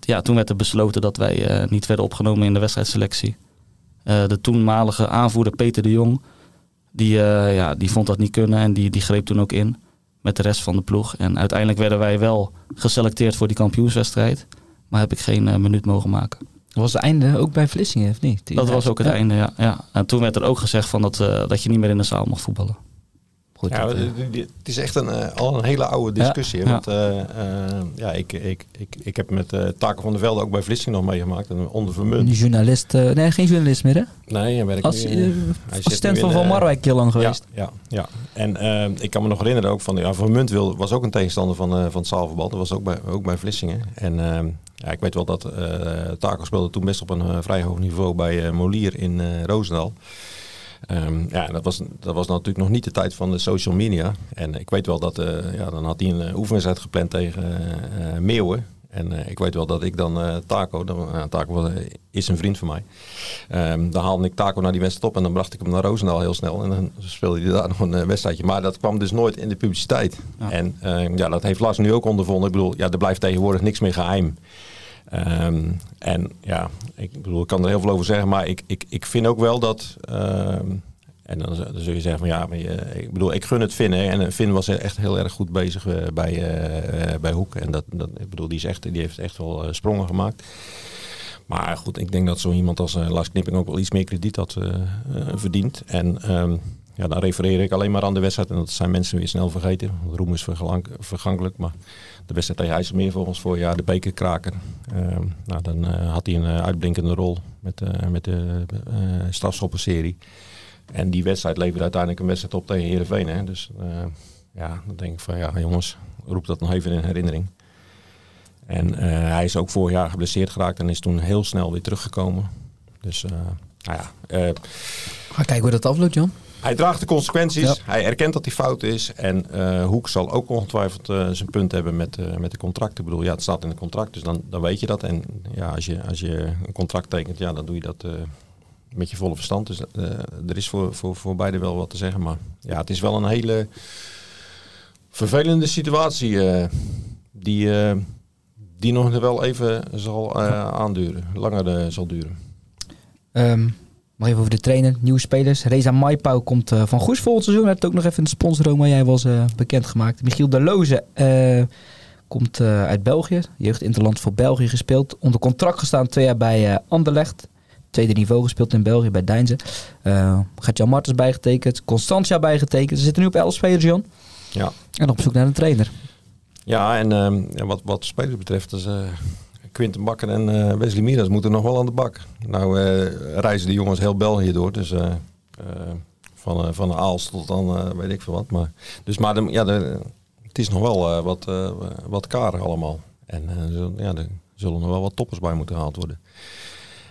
D: ja, toen werd er besloten dat wij niet werden opgenomen in de wedstrijdselectie. de toenmalige aanvoerder Peter de Jong, die, ja, die vond dat niet kunnen en die, die greep toen ook in met de rest van de ploeg. En uiteindelijk werden wij wel geselecteerd voor die kampioenswedstrijd. Maar heb ik geen minuut mogen maken.
C: Dat was het einde ook bij Vlissingen, of niet?
D: dat was ook het einde, ja, ja. En toen werd er ook gezegd van dat, uh, dat je niet meer in de zaal mocht voetballen
B: ja, eh, het is echt een, uh, al een hele oude discussie. Ja, want uh, ja, ik, ik, ik, ik heb met uh, Taken van der Velde ook bij Vlissingen nog meegemaakt. En onder Vermunt.
C: Die journalist, nee, geen journalist meer hè?
B: Nee, hij werkt
C: Als, nu, assistent van Van Marwijk heel lang geweest.
B: Ja, ja, ja. en ik kan me nog herinneren ook van, ja, Vermunt wil, was ook een tegenstander van, van het zaalverband. Dat was ook bij, ook bij Vlissingen. En ja, ik weet wel dat Taco speelde toen best op een vrij hoog niveau bij Molier in Roosendaal. Um, ja, dat was, dat was natuurlijk nog niet de tijd van de social media. En ik weet wel dat, uh, ja, dan had hij een oefenwedstrijd gepland tegen uh, Meeuwen. En ik weet wel dat ik dan Taco, dan, Taco is een vriend van mij. Um, dan haalde ik Taco naar die wedstrijd op en dan bracht ik hem naar Roosendaal heel snel. En dan speelde hij daar nog een wedstrijdje. Maar dat kwam dus nooit in de publiciteit. En ehm, ja, dat heeft Lars nu ook ondervonden. Ik bedoel, ja, er blijft tegenwoordig niks meer geheim. Um, en ja, ik bedoel, ik kan er heel veel over zeggen, maar ik, ik, ik vind ook wel dat. Um, en dan, zul je zeggen van ja, ik bedoel, ik gun het Finn. En Finn was echt heel erg goed bezig uh, bij, uh, bij Hoek. En dat, dat, ik bedoel, die, is echt, die heeft echt wel sprongen gemaakt. Maar goed, ik denk dat zo iemand als Lars Knipping ook wel iets meer krediet had verdiend. En um, ja, dan refereer ik alleen maar aan de wedstrijd. En dat zijn mensen weer snel vergeten. Roem is vergankelijk. Maar de wedstrijd tegen IJsselmeer volgens vorig jaar, de bekerkraker. Uh, nou, dan uh, had hij een uh, uitblinkende rol met, uh, met de strafschoppenserie. En die wedstrijd leverde uiteindelijk een wedstrijd op tegen Heerenveen. Hè? Dus ja, dan denk ik van ja jongens, roep dat nog even in herinnering. En hij is ook vorig jaar geblesseerd geraakt en is toen heel snel weer teruggekomen. Dus nou ja.
C: Ga kijken hoe dat afloopt, Jan.
B: Hij draagt de consequenties. Hij erkent dat hij fout is. En uh, Hoek zal ook ongetwijfeld uh, zijn punt hebben met, uh, met de contracten. Ik bedoel, ja, het staat in het contract, dus dan, dan weet je dat. En ja, als je, als je een contract tekent, ja, dan doe je dat met je volle verstand. Dus er is voor, voor, voor beide wel wat te zeggen. Maar ja, het is wel een hele vervelende situatie die, die nog wel even zal aanduren. Langer zal duren.
C: Um. Nog even over de trainer, nieuwe spelers. Reza Maipau komt uh, van Goes volgend seizoen. Hij heeft ook nog even een sponsor, maar jij was uh, bekendgemaakt. Michiel de Loze uh, komt uit België. Jeugd Interland voor België gespeeld. Onder contract gestaan twee jaar bij Anderlecht. Tweede niveau gespeeld in België bij Deinze. gaat Jan Martens bijgetekend. Constantia bijgetekend. Ze zitten nu op 11 spelers, Jan.
B: Ja.
C: En op zoek naar een trainer.
B: Ja, en ehm, wat, wat spelers betreft... is Quinten Bakker en uh, Wesley Miras moeten nog wel aan de bak. Nou uh, reizen de jongens heel België door. Dus uh, van, van de Aals tot dan weet ik veel wat. Maar, dus, maar de, ja, de, het is nog wel wat, wat karen allemaal. En ja, er zullen nog wel wat toppers bij moeten gehaald worden.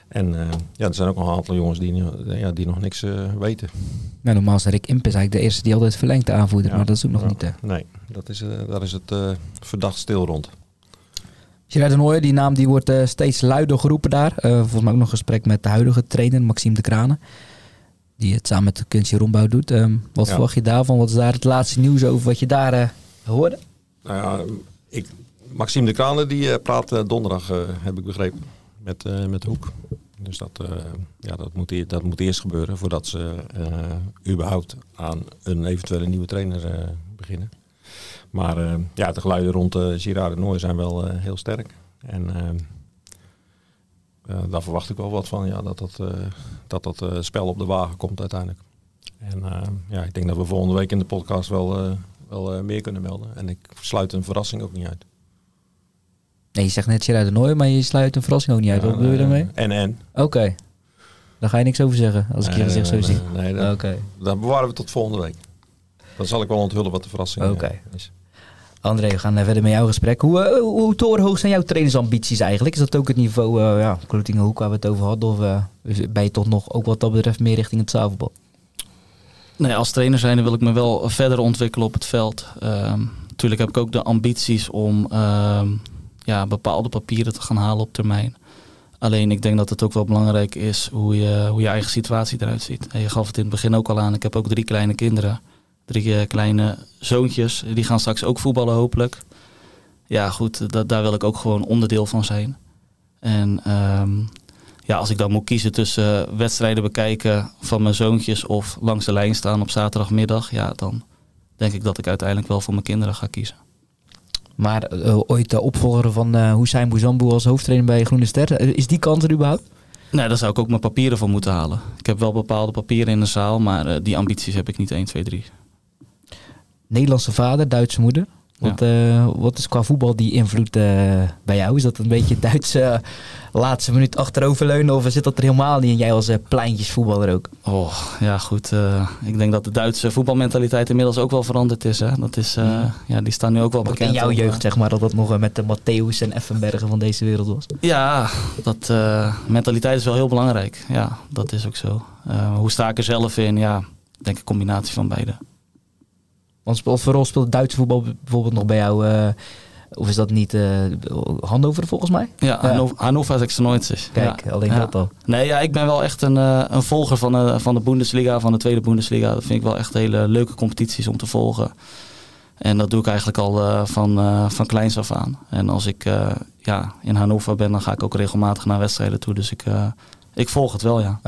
B: En ja, er zijn ook nog een aantal jongens die, ja, die nog niks weten.
C: Nou, normaal is Rick Imp is eigenlijk de eerste die altijd verlengd aanvoerder, ja, maar dat is ook nog niet.
B: Nee, dat is, daar is het verdacht stil rond.
C: Gerard de die naam die wordt uh, steeds luider geroepen daar. Uh, volgens mij ook nog een gesprek met de huidige trainer, Maxime de Kranen. Die het samen met de Kunstje Rombouw doet. Um, wat ja. verwacht je daarvan? Wat is daar het laatste nieuws over wat je daar uh, hoorde?
B: Nou ja, ik, Maxime de Kranen die praat donderdag, heb ik begrepen, met, met de Hoek. Dus dat, ja, dat, moet, e-, dat moet eerst gebeuren voordat ze überhaupt aan een eventuele nieuwe trainer beginnen. Maar uh, ja, de geluiden rond uh, Girard Nooi zijn wel uh, heel sterk. En daar verwacht ik wel wat van, ja, dat dat, dat, dat spel op de wagen komt uiteindelijk. En ja, ik denk dat we volgende week in de podcast wel, wel meer kunnen melden. En ik sluit een verrassing ook niet uit.
C: Nee, je zegt net Gerard de Nooy, maar je sluit een verrassing ook niet uit. Wat bedoel je daarmee?
B: En en.
C: Oké. Daar ga je niks over zeggen, als ik je
B: Nee,
C: gezicht zo
B: nee,
C: zie.
B: nee, dat, bewaren we tot volgende week. Dan zal ik wel onthullen wat de verrassing
C: Oké.
B: eh, is.
C: André, we gaan verder met jouw gesprek. Hoe, eh, hoe, torenhoog zijn jouw trainersambities eigenlijk? Is dat ook het niveau, eh ja, waar we het over hadden? Of eh, ben je toch nog, ook wat dat betreft, meer richting het zaalvoetbal?
D: Nee, als trainer zijn wil ik me wel verder ontwikkelen op het veld. Ehm, natuurlijk heb ik ook de ambities om ehm, ja, bepaalde papieren te gaan halen op termijn. Alleen ik denk dat het ook wel belangrijk is hoe je, hoe je eigen situatie eruit ziet. En je gaf het in het begin ook al aan. Ik heb ook drie kleine kinderen. Drie eh, kleine zoontjes. Die gaan straks ook voetballen hopelijk. Ja goed, da- daar wil ik ook gewoon onderdeel van zijn. En ehm, ja, als ik dan moet kiezen tussen wedstrijden bekijken van mijn zoontjes of langs de lijn staan op zaterdagmiddag, ja, dan denk ik dat ik uiteindelijk wel voor mijn kinderen ga kiezen.
C: Maar eh, ooit de opvolger van eh Hussein Bouzambou als hoofdtrainer bij Groene Ster, eh, is die kans er überhaupt?
D: Nee, daar zou ik ook mijn papieren voor moeten halen. Ik heb wel bepaalde papieren in de zaal, maar eh, die ambities heb ik niet 1, 2, 3.
C: Nederlandse vader, Duitse moeder. Wat, eh, wat is qua voetbal die invloed eh, bij jou? Is dat een beetje Duitse eh, laatste minuut achteroverleunen of zit dat er helemaal niet in jij als pleintjesvoetballer ook?
D: Oh, ja goed. ik denk dat de Duitse voetbalmentaliteit inmiddels ook wel veranderd is. Hè? Dat is eh, ja, die staan nu ook wel bekend.
C: in jouw jeugd zeg maar, dat dat nog met de Matthäus en Effenbergen van deze wereld was.
D: Ja, dat mentaliteit is wel heel belangrijk. Ja, dat is ook zo. Hoe sta ik er zelf in? Ja, ik denk een combinatie van beide.
C: Want voor rol speelt Duitse voetbal bijvoorbeeld nog bij jou? eh, of is dat niet eh Hannover volgens mij?
D: Ja, Hannover, Hannover 96.
C: Kijk,
D: ja.
C: alleen
D: Ja.
C: dat al.
D: Nee, ja, ik ben wel echt een, eh, een volger van de, van de Bundesliga, van de tweede Bundesliga. Dat vind ik wel echt hele leuke competities om te volgen. En dat doe ik eigenlijk al van, van kleins af aan. En als ik ja, in Hannover ben, dan ga ik ook regelmatig naar wedstrijden toe. Dus ik, ik volg het wel, ja.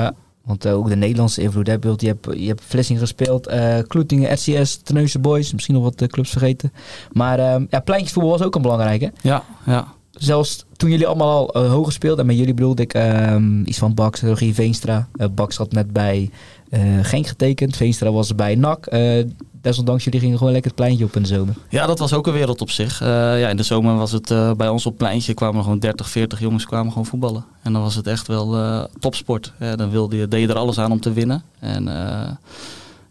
C: Want eh, ook de Nederlandse invloed. Hè, je, hebt, je hebt Vlissingen gespeeld, eh Kloetingen, RCS, Terneuzen Boys. Misschien nog wat eh, clubs vergeten. Maar eh, ja, pleintjesvoetbal was ook een belangrijk hè?
D: Ja, ja.
C: Zelfs toen jullie allemaal al eh, hoog gespeeld. En met jullie bedoelde ik ehm, iets van Bax, Rogier Veenstra. Bax had net bij eh Genk getekend. Veenstra was bij NAC. Eh, desondanks, jullie gingen gewoon lekker het pleintje op in de zomer.
D: Ja, dat was ook een wereld op zich. Eh, ja, in de zomer was het bij ons op pleintje kwamen gewoon 30, 40 jongens kwamen gewoon voetballen. En dan was het echt wel topsport. Dan wilde je, deed je er alles aan om te winnen. En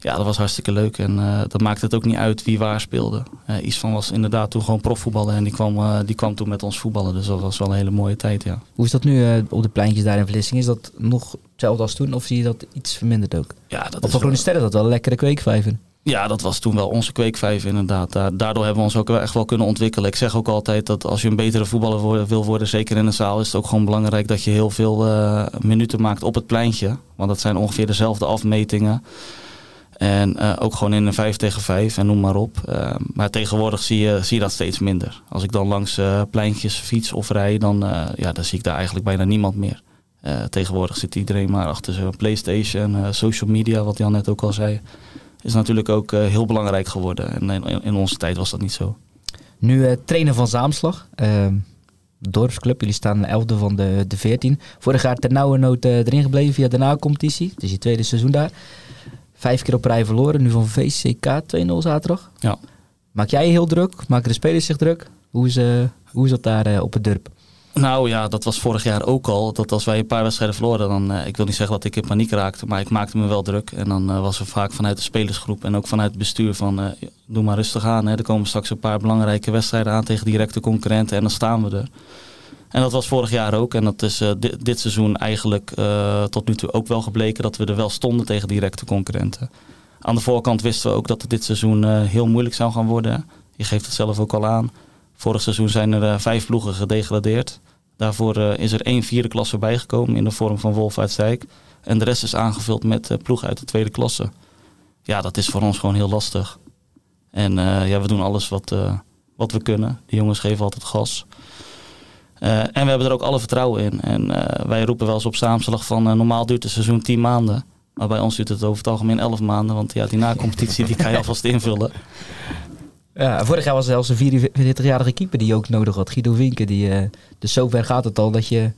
D: ja, dat was hartstikke leuk. En eh, dat maakte het ook niet uit wie waar speelde. Eh Isvan was inderdaad toen gewoon profvoetballer en die kwam, eh, die kwam toen met ons voetballen. Dus dat was wel een hele mooie tijd, ja.
C: Hoe is dat nu op de pleintjes daar in Vlissingen? Is dat nog hetzelfde als toen? Of zie je dat iets verminderd ook?
D: Ja, dat
C: Want
D: is
C: voor Groene Sterren dat wel een lekkere kweekvijver.
D: Ja, dat was toen wel onze kweekvijf inderdaad. Da- Daardoor hebben we ons ook wel echt wel kunnen ontwikkelen. Ik zeg ook altijd dat als je een betere voetballer wil worden, zeker in de zaal, is het ook gewoon belangrijk dat je heel veel minuten maakt op het pleintje. Want dat zijn ongeveer dezelfde afmetingen. En eh, ook gewoon in een 5 tegen 5 en noem maar op. Eh, maar tegenwoordig zie je, zie dat steeds minder. Als ik dan langs eh, pleintjes fiets of rij, dan, ja, dan zie ik daar eigenlijk bijna niemand meer. Tegenwoordig zit iedereen maar achter zijn PlayStation, social media, wat Jan net ook al zei is natuurlijk ook heel belangrijk geworden. En in, in onze tijd was dat niet zo.
C: Nu trainer van Zaamslag. ehm, dorpsclub. Jullie staan 11e van de, de 14. Vorig jaar ter nauwe nood erin gebleven via de na-competitie. Het is je tweede seizoen daar. Vijf keer op rij verloren. Nu van VCK 2-0 zaterdag.
D: Ja.
C: Maak jij je heel druk? Maken de spelers zich druk? Hoe is, eh, hoe is dat daar eh, op het dorp?
D: Nou ja, dat was vorig jaar ook al. Dat als wij een paar wedstrijden verloren, dan, eh, ik wil niet zeggen dat ik in paniek raakte, maar ik maakte me wel druk. En dan was er vaak vanuit de spelersgroep en ook vanuit het bestuur van, doe maar rustig aan. Hè. Er komen straks een paar belangrijke wedstrijden aan tegen directe concurrenten en dan staan we er. En dat was vorig jaar ook. En dat is eh, di- dit seizoen eigenlijk eh, tot nu toe ook wel gebleken dat we er wel stonden tegen directe concurrenten. Aan de voorkant wisten we ook dat het dit seizoen eh, heel moeilijk zou gaan worden. Je geeft het zelf ook al aan. Vorig seizoen zijn er vijf ploegen gedegradeerd. Daarvoor is er één vierde klasse bijgekomen in de vorm van Wolf uit Zijk. En de rest is aangevuld met ploegen uit de tweede klasse. Ja, dat is voor ons gewoon heel lastig. En ja, we doen alles wat, wat we kunnen. De jongens geven altijd gas. Eh, en we hebben er ook alle vertrouwen in. En eh, wij roepen wel eens op samenslag van eh, normaal duurt het seizoen 10 maanden. Maar bij ons duurt het over het algemeen 11 maanden. Want ja, die na-competitie die kan je alvast invullen.
C: Ja, vorig jaar was er zelfs een 44-jarige keeper die je ook nodig had. Guido Winken. Die, eh, dus zover gaat het al dat je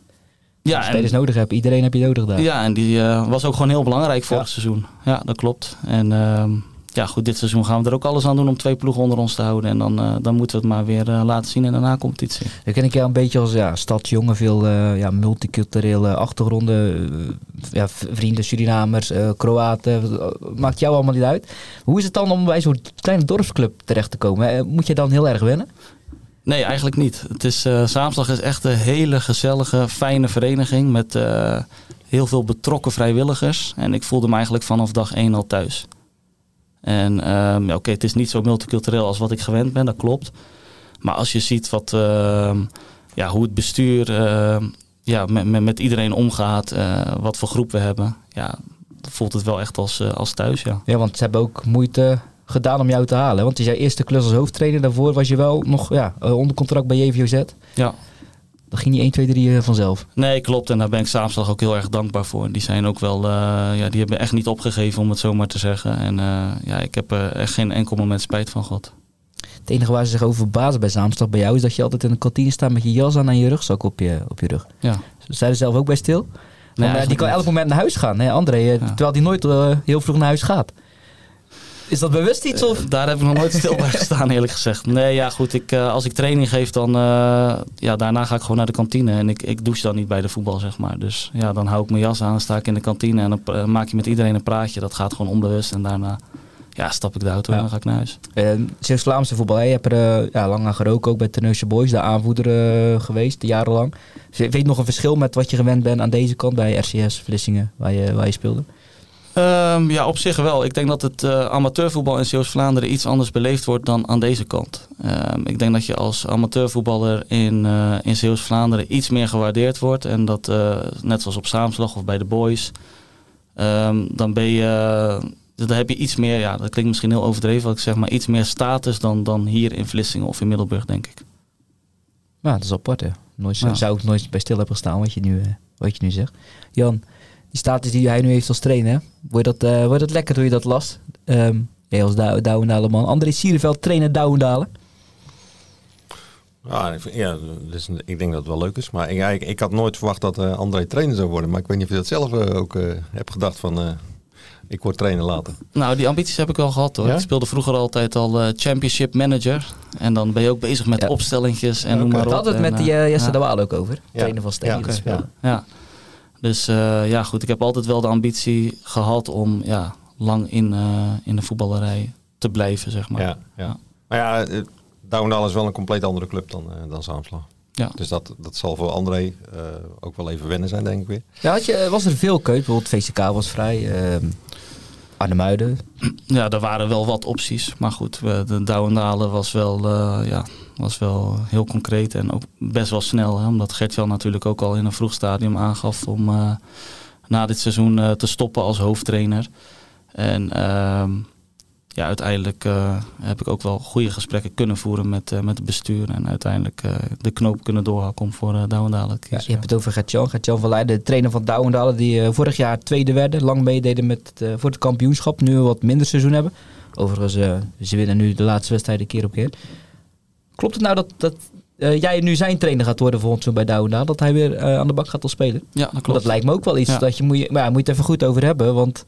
D: Ja,
C: spelers
D: en,
C: nodig hebt. Iedereen heb je nodig daar.
D: ja, en die was ook gewoon heel belangrijk vorig
C: Ja.
D: seizoen. Ja, dat klopt. En ehm, ja, goed, dit seizoen gaan we er ook alles aan doen om twee ploegen onder ons te houden. En dan, dan moeten we het maar weer laten zien in de na-competitie.
C: Dan ken ik jou een beetje als ja, stadsjongen, veel ja, multiculturele achtergronden. ja, vrienden, Surinamers, Kroaten. Maakt jou allemaal niet uit. Hoe is het dan om bij zo'n kleine dorpsclub terecht te komen? Moet je dan heel erg wennen?
D: Nee, eigenlijk niet. Het is, uh, Zaamslag is echt een hele gezellige, fijne vereniging met heel veel betrokken vrijwilligers. En ik voelde me eigenlijk vanaf dag één al thuis. En um, ja, oké, het is niet zo multicultureel als wat ik gewend ben, dat klopt. Maar als je ziet wat, uh, ja, hoe het bestuur ja, met, met, met, iedereen omgaat, wat voor groep we hebben, ja, voelt het wel echt als, als thuis. Ja.
C: ja, want ze hebben ook moeite gedaan om jou te halen? Want is jouw eerste klus als hoofdtrainer. Daarvoor was je wel nog ja, eh, onder contract bij JVOZ.
D: Ja.
C: Dat ging niet 1, 2, 3 vanzelf.
D: Nee, klopt. En daar ben ik Saamslag ook heel erg dankbaar voor. Die zijn ook wel, uh, ja, die hebben echt niet opgegeven om het zo maar te zeggen. En uh, ja, ik heb er echt geen enkel moment spijt van gehad.
C: Het enige waar ze zich over verbazen bij Zaamslag bij jou is dat je altijd in de kantine staat met je jas aan en je rugzak op je, op je rug.
D: Ja.
C: Zijn er zelf ook bij stil? Nee, die kan elk moment naar huis gaan, hè, André. Terwijl die nooit heel vroeg naar huis gaat. Is dat bewust iets? Of?
D: Uh, daar heb ik nog nooit stil bij gestaan, eerlijk gezegd. Nee, ja, goed. Ik, uh, als ik training geef, dan uh, ja, daarna ga ik gewoon naar de kantine. En ik, ik douche dan niet bij de voetbal, zeg maar. Dus ja, dan hou ik mijn jas aan, sta ik in de kantine en dan maak je met iedereen een praatje. Dat gaat gewoon onbewust. En daarna ja, stap ik de auto ja. en dan ga ik naar huis.
C: Uh, vlaamse voetbal, je hebt er ja, lang aan geroken, ook bij Teneusje Boys, de aanvoerder geweest, jarenlang. Weet je nog een verschil met wat je gewend bent aan deze kant bij RCS Vlissingen, waar je, waar je speelde?
D: Um, ja, op zich wel. Ik denk dat het uh, amateurvoetbal in Zeeuws-Vlaanderen iets anders beleefd wordt dan aan deze kant. Um, ik denk dat je als amateurvoetballer in, uh, in Zeeuws-Vlaanderen iets meer gewaardeerd wordt. En dat, uh, net zoals op Saamslag of bij de Boys, um, dan ben je... dan heb je iets meer, ja, dat klinkt misschien heel overdreven wat ik zeg, maar iets meer status dan, dan hier in Vlissingen of in Middelburg, denk ik.
C: Ja, dat is apart, hè. Nooit, ja. Zou ik nooit bij stil hebben gestaan wat je nu, wat je nu zegt. Jan, die status die hij nu heeft als trainer. Word je dat, uh, word dat lekker toen je dat las? Um, jij als Dou Douwendalen man. André Sierenveld, trainer Douwendalen.
B: Ja, ja dus ik denk dat het wel leuk is. Maar ik, ik, had nooit verwacht dat uh, André trainer zou worden. Maar ik weet niet of je dat zelf uh, ook uh, hebt gedacht van... ik word trainer later.
D: Nou, die ambities heb ik wel gehad hoor. Ja? Ik speelde vroeger altijd al championship manager. En dan ben je ook bezig met ja. opstellingjes en okay. noem maar op.
C: had het met die Jesse ja. de Waal ook over. Trainer van Steen.
D: Ja, okay. ja. Dus uh, ja, goed. Ik heb altijd wel de ambitie gehad om ja, lang in, uh, in de voetballerij te blijven, zeg maar.
B: Ja, ja. Maar ja, Douwendal is wel een compleet andere club dan, uh, dan Zaamslag. Ja. Dus dat, dat zal voor André uh, ook wel even wennen zijn, denk ik weer.
C: Ja, had je, was er veel keus? Bijvoorbeeld VCK was vrij. Uh, Arnhemuiden.
D: Ja, er waren wel wat opties. Maar goed, de Douwendalen was wel, uh, ja, was wel heel concreet en ook best wel snel. Hè, omdat Gertjan natuurlijk ook al in een vroeg stadium aangaf om uh, na dit seizoen uh, te stoppen als hoofdtrainer. En ehm, ja, uiteindelijk uh, heb ik ook wel goede gesprekken kunnen voeren met, met het bestuur. En uiteindelijk de knoop kunnen doorhakken om voor uh, Douwendalen te kiezen.
C: Ja, je hebt het over Gertjan. Gertjan van Leiden, de trainer van Douwendalen. Die vorig jaar tweede werden. Lang meededen met, voor het kampioenschap. Nu een wat minder seizoen hebben. Overigens, ze winnen nu de laatste wedstrijden keer op keer. Klopt het nou dat, dat jij nu zijn trainer gaat worden volgens mij bij Douwendalen? Dat hij weer aan de bak gaat al spelen?
D: Ja, dat klopt.
C: Dat lijkt me ook wel iets. Ja. Dat je moet, maar ja, moet je het even goed over hebben. Want...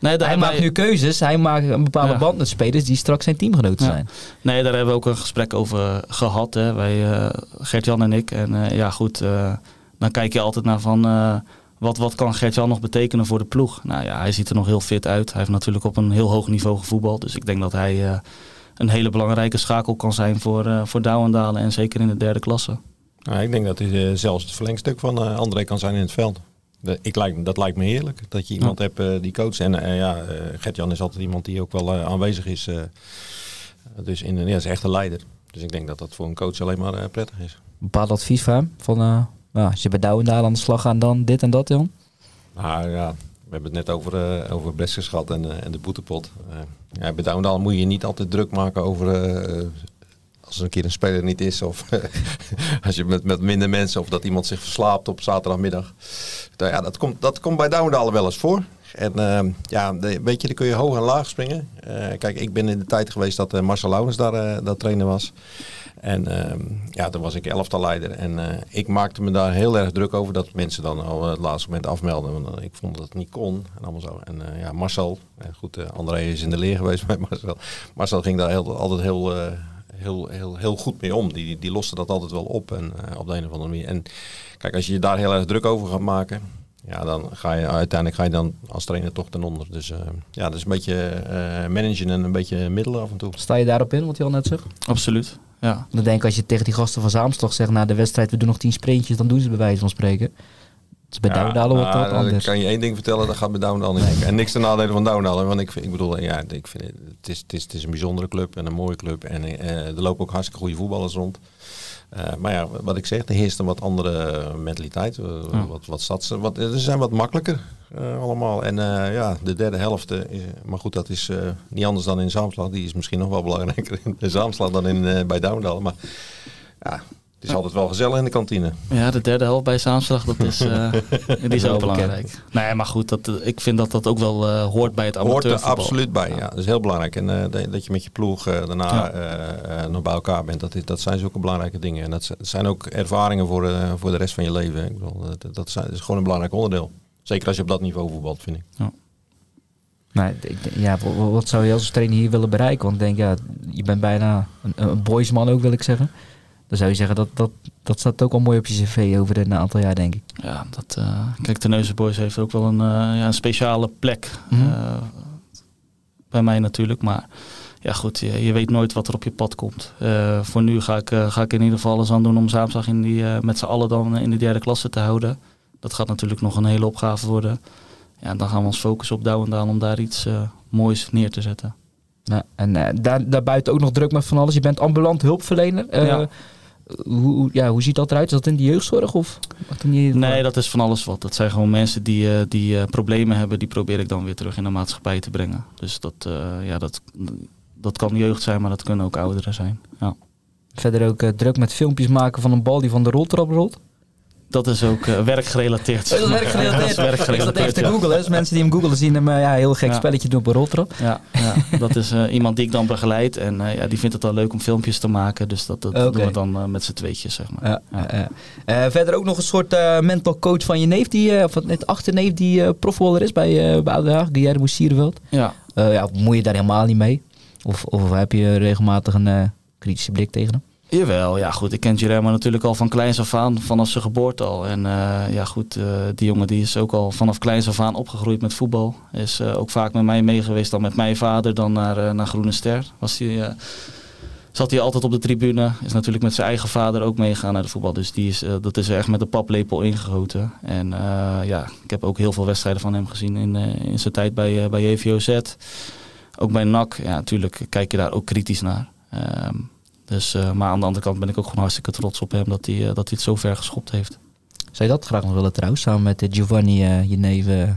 C: Nee, hij maakt wij... nu keuzes. Hij maakt een bepaalde ja. band met spelers die straks zijn teamgenoten ja. zijn.
D: Nee, daar hebben we ook een gesprek over gehad. Hè. Wij, uh, Gert-Jan en ik. En uh, ja, goed. Uh, dan kijk je altijd naar van... wat, wat kan Gert-Jan nog betekenen voor de ploeg? Nou ja, hij ziet er nog heel fit uit. Hij heeft natuurlijk op een heel hoog niveau gevoetbald. Dus ik denk dat hij een hele belangrijke schakel kan zijn voor, voor Douwendalen. En zeker in de derde klasse.
B: Nou, ik denk dat hij zelfs het verlengstuk van André kan zijn in het veld. De, ik lijk, dat lijkt me heerlijk. Dat je iemand ja. hebt uh, die coach. En uh, ja, uh, Gert-Jan is altijd iemand die ook wel aanwezig is. dus in, ja, is echt een leider. Dus ik denk dat dat voor een coach alleen maar prettig is. Een
C: bepaald advies van hem? Van, nou, als je bij Douwendaal aan de slag gaat, dan dit en dat, Jan?
B: Nou ja, we hebben het net over, over Breskes gehad en, en de boetepot. ja, bij Douwendaal moet je niet altijd druk maken over als er een keer een speler niet is, of als je met, met minder mensen, of dat iemand zich verslaapt op zaterdagmiddag. Ja, dat komt, dat komt bij Douwendalen wel eens voor. En ehm, ja, weet je, dan kun je hoog en laag springen. Eh, kijk, ik ben in de tijd geweest dat eh, Marcel Laurens daar eh, dat trainer was. En ehm, ja, toen was ik elftalleider. En eh, ik maakte me daar heel erg druk over dat mensen dan al het laatste moment afmelden. Want ik vond dat het niet kon en allemaal zo. En ja, Marcel, goed, André is in de leer geweest met Marcel. Marcel ging daar heel, altijd heel, heel, heel, heel goed mee om. Die, die loste dat altijd wel op en, op de een of andere manier. En kijk, als je je daar heel erg druk over gaat maken, ja, dan ga je uiteindelijk ga je dan als trainer toch ten onder. Dus eh, ja, dat is een beetje eh, managen en een beetje middelen af en toe.
C: Sta je daarop in, wat je al net zegt?
D: Absoluut. Ja.
C: Dan denk ik als je tegen die gasten van Zaamslag zegt na de wedstrijd, we doen nog tien sprintjes, dan doen ze het bij wijze van spreken. Het is bij
B: Ja,
C: wat
B: nou,
C: wat
B: dan
C: anders.
B: kan je één ding vertellen, dat gaat bij Douwendal niet. En niks ten nadele van Douwendal. Want ik, ik bedoel, ja, ik vind het, het, is, het, is, het is een bijzondere club en een mooie club. En eh, er lopen ook hartstikke goede voetballers rond. Eh, maar ja, wat ik zeg, er heerst een wat andere mentaliteit. eh,
D: Ja.
B: Wat, wat stads, wat, ze zijn wat makkelijker eh, allemaal. En eh, ja, de derde helft, eh, maar goed, dat is eh, niet anders dan in Zaamslag. Die is misschien nog wel belangrijker in Zaamslag dan in, eh, bij Douwendal. Maar ja, het is altijd wel gezellig in de kantine.
D: Ja, de derde helft bij Zaamslag, dat is, eh, die is
C: Wel
D: ook
C: bekend.
D: belangrijk. Nee, maar goed, dat, eh, ik vind dat dat ook wel eh, hoort bij het
B: Hoort er
D: amateurvoetbal.
B: absoluut bij, ja. Dat is heel belangrijk. En eh, dat- je met je ploeg daarna
D: Ja.
B: eh, eh, nog bij elkaar bent, dat, is, dat zijn zulke belangrijke dingen. En dat zijn ook ervaringen voor, eh, voor de rest van je leven. Ik bedoel, dat, dat, zijn- dat is gewoon een belangrijk onderdeel. Zeker als je op dat niveau voetbalt, vind ik.
C: Ja, wa- wat zou je als trainer hier willen bereiken? Want ik denk, ja, je bent bijna een, een boysman ook, wil ik zeggen. Dan zou je zeggen, dat, dat, dat staat ook al mooi op je cv over een aantal jaar, denk ik.
D: Ja, dat, eh, kijk, de Boys heeft ook wel een, eh, ja, een speciale plek.
C: Mhm.
D: eh, bij mij natuurlijk, maar ja goed, je, je weet nooit wat er op je pad komt. Voor nu ga ik, ga ik in ieder geval alles aan doen om zaterdag in die, met z'n allen dan in de derde klasse te houden. Dat gaat natuurlijk nog een hele opgave worden. Ja, en dan gaan we ons focussen op Douwendaal om daar iets moois neer te zetten.
C: Ja, en daar, daarbuiten ook nog druk met van alles. Je bent ambulant hulpverlener.
D: Ja.
C: Hoe, ja, hoe ziet dat eruit? Is dat in de jeugdzorg? Of
D: Nee, dat is van alles wat. Dat zijn gewoon mensen die, eh, die eh, problemen hebben, die probeer ik dan weer terug in de maatschappij te brengen. Dus dat, eh, ja, dat, dat kan jeugd zijn, maar dat kunnen ook ouderen zijn. Ja.
C: Verder ook druk met filmpjes maken van een bal die van de roltrap rolt.
D: Dat is ook eh, werkgerelateerd.
C: Dat is werkgerelateerd.
D: Dat is werkgerelateerd,
C: te googlen. Dus mensen die hem googelen zien hem eh, ja, heel gek
D: Ja.
C: spelletje doen op een roltrap.
D: Ja, ja, dat is eh, iemand die ik dan begeleid. En ja, die vindt het dan leuk om filmpjes te maken. Dus dat, dat doen we dan met z'n tweetjes, zeg maar.
C: Verder ook nog een soort mental coach van je neef, die, of net achterneef, die profvoetballer is bij, uh, bij Oude Guillermo Sierveld.
D: Ja.
C: Ja, bemoei je daar helemaal niet mee? Of, of heb je regelmatig een kritische blik tegen hem?
D: Jawel, ja goed. Ik ken Guillermo natuurlijk al van kleins af aan, vanaf zijn geboorte al. En eh, ja goed, eh, die jongen die is ook al vanaf kleins af aan opgegroeid met voetbal. Is eh, ook vaak met mij mee geweest, dan met mijn vader, dan naar, naar Groene Ster. Was die, zat hij altijd op de tribune. Is natuurlijk met zijn eigen vader ook meegegaan naar de voetbal. Dus die is, dat is er echt met de paplepel ingegoten. En ja, ik heb ook heel veel wedstrijden van hem gezien in, in zijn tijd bij, bij JVOZ. Ook bij NAC, ja natuurlijk kijk je daar ook kritisch naar. Ehm, dus, eh, maar aan de andere kant ben ik ook gewoon hartstikke trots op hem dat hij, eh, dat hij het zo ver geschopt heeft.
C: Zou je dat graag nog willen trouwens, samen met eh, Giovanni, eh, je neef, eh,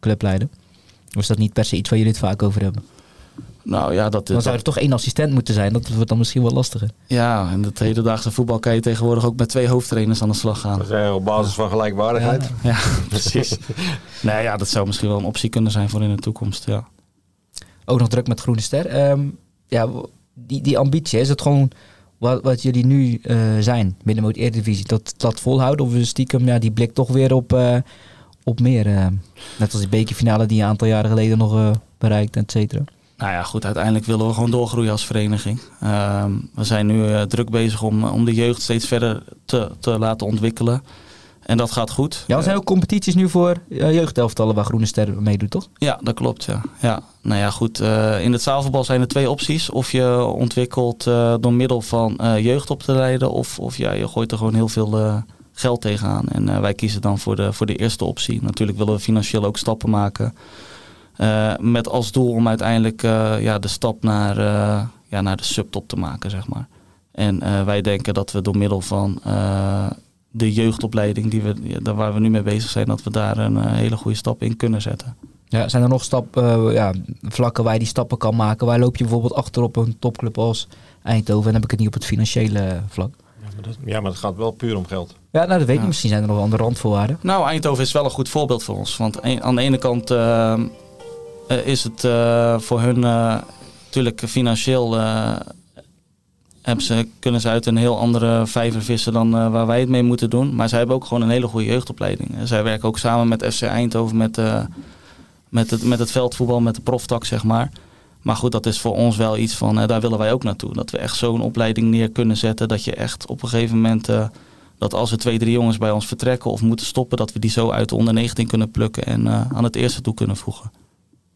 C: clubleider? Of is dat niet per se iets waar jullie het vaak over hebben?
D: Nou ja, dat,
C: Dan zou er toch één assistent moeten zijn, dat wordt dan misschien wel lastiger.
D: ja, in het hedendaagse voetbal kan je tegenwoordig ook met twee hoofdtrainers aan de slag gaan.
B: Dat is op basis van gelijkwaardigheid.
D: Ja, precies. nee, ja, dat zou misschien wel een optie kunnen zijn voor in de toekomst. Ja.
C: Ook nog druk met Groene Ster. Ehm, ja, die, die ambitie, is het gewoon wat, wat jullie nu eh, zijn binnen de Eredivisie? Dat, dat volhouden of is stiekem ja, die blik toch weer op, eh, op meer? eh, net als die bekerfinale die een aantal jaren geleden nog bereikt, et cetera.
D: Nou ja, goed, uiteindelijk willen we gewoon doorgroeien als vereniging. Ehm, we zijn nu druk bezig om, om de jeugd steeds verder te, te laten ontwikkelen. En dat gaat goed.
C: Ja, er zijn ook competities nu voor uh, jeugdelftallen waar Groene Ster meedoet, toch?
D: Ja, dat klopt. Ja. Ja. Nou ja, goed. eh, in het zaalvoetbal zijn er twee opties. Of je ontwikkelt eh, door middel van eh, jeugd op te leiden, of, of ja, je gooit er gewoon heel veel eh, geld tegenaan. En eh, wij kiezen dan voor de, voor de eerste optie. Natuurlijk willen we financieel ook stappen maken. Uh, met als doel om uiteindelijk uh, ja, de stap naar, ja, naar de subtop te maken, zeg maar. En wij denken dat we door middel van de jeugdopleiding die we, ja, waar we nu mee bezig zijn, dat we daar een hele goede stap in kunnen zetten.
C: Ja, zijn er nog stap, ja, vlakken waar je die stappen kan maken? Waar loop je bijvoorbeeld achter op een topclub als Eindhoven? En dan heb ik het niet op het financiële vlak.
B: Ja maar, dat, ja, maar het gaat wel puur om geld.
C: Ja, nou dat weet ik
D: Ja.
C: niet. Misschien zijn er nog andere randvoorwaarden.
D: Nou, Eindhoven is wel een goed voorbeeld voor ons. Want een- aan de ene kant eh, eh, is het eh, voor hun eh, natuurlijk financieel... ze, kunnen ze uit een heel andere vijver vissen dan eh, waar wij het mee moeten doen. Maar zij hebben ook gewoon een hele goede jeugdopleiding. Zij werken ook samen met FC Eindhoven met, eh, met, het, met het veldvoetbal, met de proftak, zeg maar. Maar goed, dat is voor ons wel iets van, eh, daar willen wij ook naartoe. Dat we echt zo'n opleiding neer kunnen zetten. Dat je echt op een gegeven moment, dat als er twee, drie jongens bij ons vertrekken of moeten stoppen, dat we die zo uit de onder 19 kunnen plukken en aan het eerste toe kunnen voegen.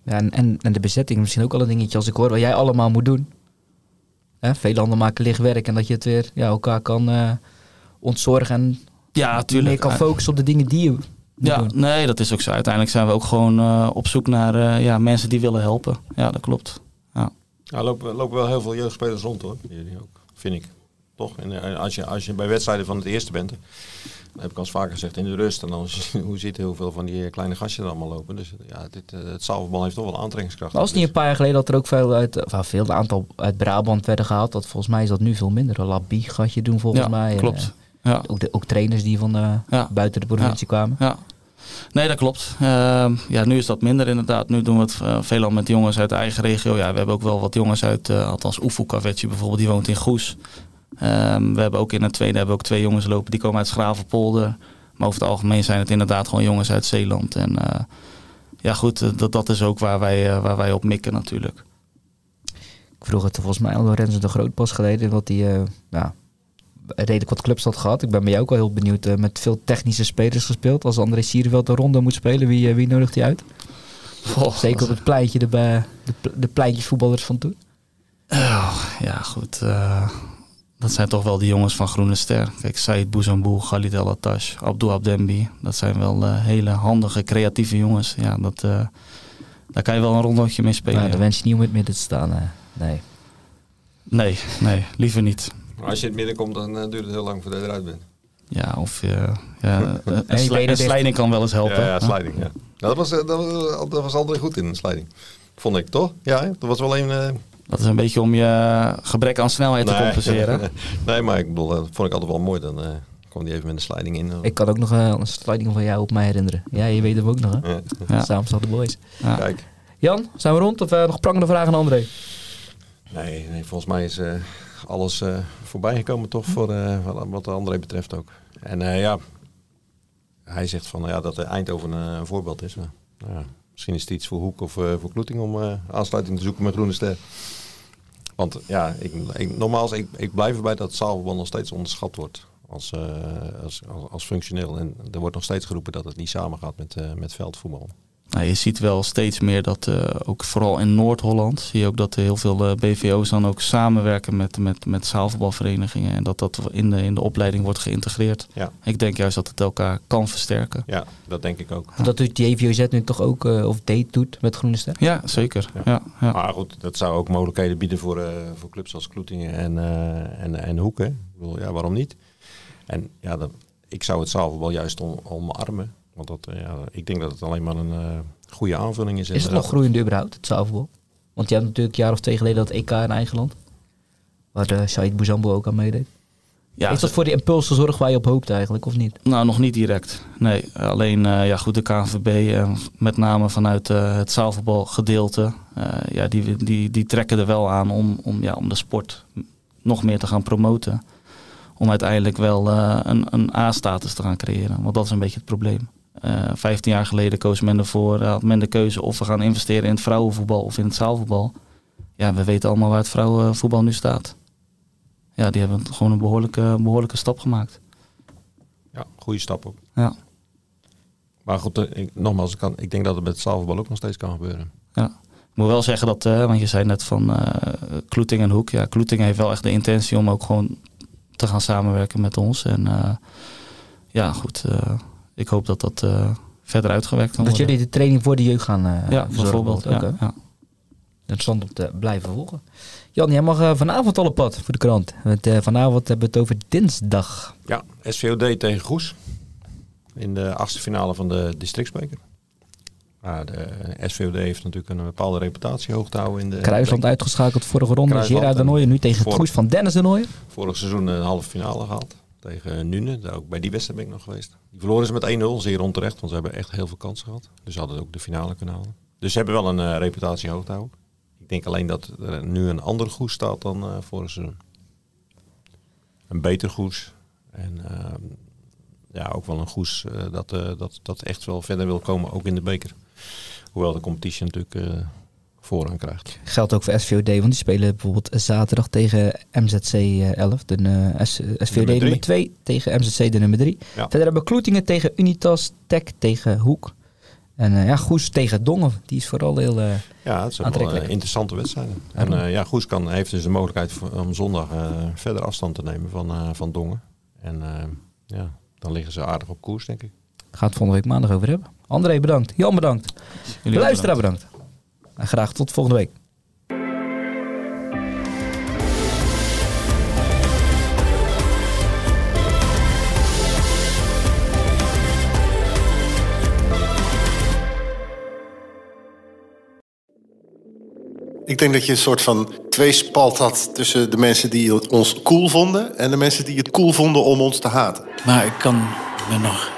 C: Ja, en, en de bezetting misschien ook al een dingetje. Als ik hoor wat jij allemaal moet doen. Hè, veel landen maken licht werk. En dat je het weer ja, elkaar kan eh, ontzorgen. En
D: Ja, tuurlijk.
C: meer kan focussen op de dingen die je
D: Ja,
C: doen.
D: nee, dat is ook zo. Uiteindelijk zijn we ook gewoon eh, op zoek naar eh, ja, mensen die willen helpen. Ja, dat klopt. Ja.
B: Ja, lopen, lopen wel heel veel jeugdspelers rond hoor. Jullie ook, vind ik. Toch? En eh, als je, als je bij wedstrijden van het eerste bent, dat heb ik al eens vaker gezegd, in de rust. En dan hoe ziet heel veel van die kleine gastjes er allemaal lopen. Dus ja, dit, eh, het zaalvoetbal heeft toch wel aantrekkingskracht.
C: Was het niet een paar jaar geleden dat er ook veel uit, of, veel een aantal uit Brabant werden gehaald? Dat volgens mij is dat nu veel minder. Een Labie gaat je doen volgens
D: Ja,
C: mij. En,
D: klopt.
C: eh,
D: Ja.
C: ook, de, ook trainers die van eh,
D: Ja.
C: buiten de provincie kwamen.
D: Ja. Nee, dat klopt. Ehm, ja, nu is dat minder inderdaad. Nu doen we het eh, veelal met jongens uit de eigen regio. Ja, we hebben ook wel wat jongens uit, eh, althans Oefu Kavetje bijvoorbeeld, die woont in Goes. Ehm, we hebben ook in het tweede hebben we ook twee jongens lopen, die komen uit Schravenpolder. Maar over het algemeen zijn het inderdaad gewoon jongens uit Zeeland. En eh, ja goed, eh, dat, dat is ook waar wij, eh, waar wij op mikken natuurlijk.
C: Ik vroeg het volgens mij al Lorenzo de Groot pas geleden. Wat hij eh, ja, redelijk wat clubs had gehad. Ik ben bij jou ook wel heel benieuwd. met veel technische spelers gespeeld. Als André Sierveld de ronde moet spelen, wie, wie nodigt hij uit? Zeker op het pleintje, de, de, pl- de pleintjesvoetballers van toen.
D: Oh, ja, goed. Dat zijn toch wel die jongens van Groene Ster. Kijk, Said Bouzambou, Khalid El Attash, Abdou Abdembi. Dat zijn wel eh, hele handige, creatieve jongens. Ja, dat, eh, daar kan je wel een rondje mee spelen.
C: Nou, wens je niet om in het midden te staan. eh. nee.
D: Nee, nee, liever niet.
B: Maar als je in het midden komt, dan duurt het heel lang voordat je eruit bent.
D: Ja, of je, ja, een, sli- slijding kan wel eens helpen.
B: Ja, ja sliding. Ja. Nou, dat, was, dat, was, dat was André goed in een sliding. Vond ik, toch? Ja, hè? dat was wel een...
D: Dat is een beetje om je gebrek aan snelheid te compenseren.
B: nee, maar ik bedoel, dat vond ik altijd wel mooi. Dan eh, kwam die even met een sliding in.
C: Ik kan ook nog eh, een sliding van jou op mij herinneren. Ja, je weet hem ook nog, hè?
B: Ja.
D: Ja.
C: Samen de boys.
D: Ja.
B: Kijk.
C: Jan, zijn we rond? Of eh, nog prangende vragen aan André?
B: Nee, nee, volgens mij is eh, alles eh, voorbij gekomen toch voor eh, wat- André betreft ook. En eh, ja, hij zegt van ja, dat Eindhoven een voorbeeld is. Maar, nou ja, misschien is het iets voor Hoek of eh, voor Kloeting om eh, aansluiting te zoeken met Groene Ster. Want ja, ik, ik, nogmaals, ik, ik blijf erbij dat zaalvoetbal nog steeds onderschat wordt als, eh, als, als, als functioneel. En er wordt nog steeds geroepen dat het niet samengaat met, met veldvoetbal.
D: Nou, je ziet wel steeds meer dat, eh, ook vooral in Noord-Holland, zie je ook dat er heel veel eh, BVO's dan ook samenwerken met, met, met zaalvoetbalverenigingen. En dat dat in de, in de opleiding wordt geïntegreerd.
B: Ja.
D: Ik denk juist dat het elkaar kan versterken.
B: Ja, dat denk ik ook.
C: Dat doet JVOZ nu toch ook, eh, of date doet met Groene Ster?
D: Ja, zeker. Ja. Ja,
B: Maar goed, dat zou ook mogelijkheden bieden voor, eh, voor clubs als Kloetingen en, eh en, en Hoek. Hè? Ik bedoel, ja, waarom niet? En ja, dat, ik zou het zaalvoetbal juist om, omarmen. Want dat, eh, ja, ik denk dat het alleen maar een eh, goede aanvulling is.
C: Is het nog groeiend überhaupt, het zaalvoetbal? Want je hebt natuurlijk een jaar of twee geleden dat EK in eigen land. Waar de Said Bouzambo ook aan meedeed.
D: Ja,
C: Heeft dat voor die impuls gezorgd waar je op hoopt eigenlijk, of niet?
D: Nou, nog niet direct. Nee, alleen eh, ja, goed, de KNVB, eh, met name vanuit eh, het zaalvoetbalgedeelte, eh ja, die, die, die trekken er wel aan om, om, ja, om de sport nog meer te gaan promoten. Om uiteindelijk wel eh, een, een A-status te gaan creëren. Want dat is een beetje het probleem. Eh 15 jaar geleden koos men ervoor, eh, had men de keuze of we gaan investeren in het vrouwenvoetbal of in het zaalvoetbal. Ja, we weten allemaal waar het vrouwenvoetbal nu staat. Ja, die hebben gewoon een behoorlijke, behoorlijke stap gemaakt.
B: Ja, goede stap op.
D: Ja.
B: Maar goed, eh, ik, nogmaals, ik, kan, ik denk dat het met het zaalvoetbal ook nog steeds kan gebeuren.
D: Ja. Ik moet wel zeggen dat, want je zei net van eh Kloeting en Hoek. Ja, Kloeting heeft wel echt de intentie om ook gewoon te gaan samenwerken met ons. En ja, goed. Ik hoop dat dat eh, verder uitgewerkt kan
C: Dat
D: worden.
C: jullie de training voor de jeugd gaan eh
D: ja,
C: verzorgen
D: bijvoorbeeld.
C: ook,
D: Ja, ja.
C: Interessant om te blijven volgen. Jan, jij mag eh, vanavond al op pad voor de krant. Want, eh, vanavond hebben we het over dinsdag.
B: Ja, SVOD tegen Goes. In de achtste finale van de districtsbeker. Maar de SVOD heeft natuurlijk een bepaalde reputatie hoog te houden in de...
C: Kruisland uitgeschakeld vorige ronde. Gerard de Nooijen nu tegen het goes van Dennis de Nooijen.
B: Vorig seizoen een halve finale gehaald tegen Nune. Daar ook bij die wedstrijd ben ik nog geweest. Die verloren ze met 1-0, zeer onterecht, want ze hebben echt heel veel kansen gehad. Dus ze hadden ook de finale kunnen halen. Dus ze hebben wel een eh, reputatie hoog te houden. Ik denk alleen dat er nu een andere goes staat dan eh vorig seizoen. Een beter goes. En ehm, ja, ook wel een goes eh, dat, dat, dat echt wel verder wil komen, ook in de beker. Hoewel de competitie natuurlijk voorrang krijgt.
C: Geldt ook voor SVOD, want die spelen bijvoorbeeld zaterdag tegen MZC eh, 11, de eh, S- eh, SVOD
B: Nummer
C: nummer
B: drie.
C: 2 tegen MZC de nummer 3.
B: Ja.
C: Verder hebben we Kloetingen tegen Unitas, Tech tegen Hoek. En eh, ja, Goes tegen Dongen, die is vooral heel... eh,
B: Ja, het zijn wel
C: Aantrekkelijk.
B: eh, interessante wedstrijden. En eh, ja, Goes kan, heeft dus de mogelijkheid om zondag eh, verder afstand te nemen van, eh, van Dongen. En eh, ja, dan liggen ze aardig op koers, denk ik.
C: Gaan het volgende week maandag over hebben. André, bedankt. Jan, bedankt.
D: Jullie
C: Luisteraar, bedankt. En graag tot volgende week.
E: Ik denk dat je een soort van tweespalt had tussen de mensen die ons cool vonden en de mensen die het cool vonden om ons te haten.
F: Maar ik kan me nog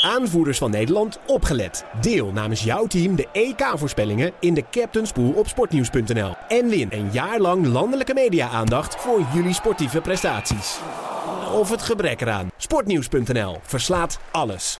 A: Aanvoerders van Nederland, opgelet. Deel namens jouw team de EK-voorspellingen in de Captain's Pool op sportnieuws.nl. En win een jaar lang landelijke media-aandacht voor jullie sportieve prestaties. Of het gebrek eraan. Sportnieuws.nl verslaat alles.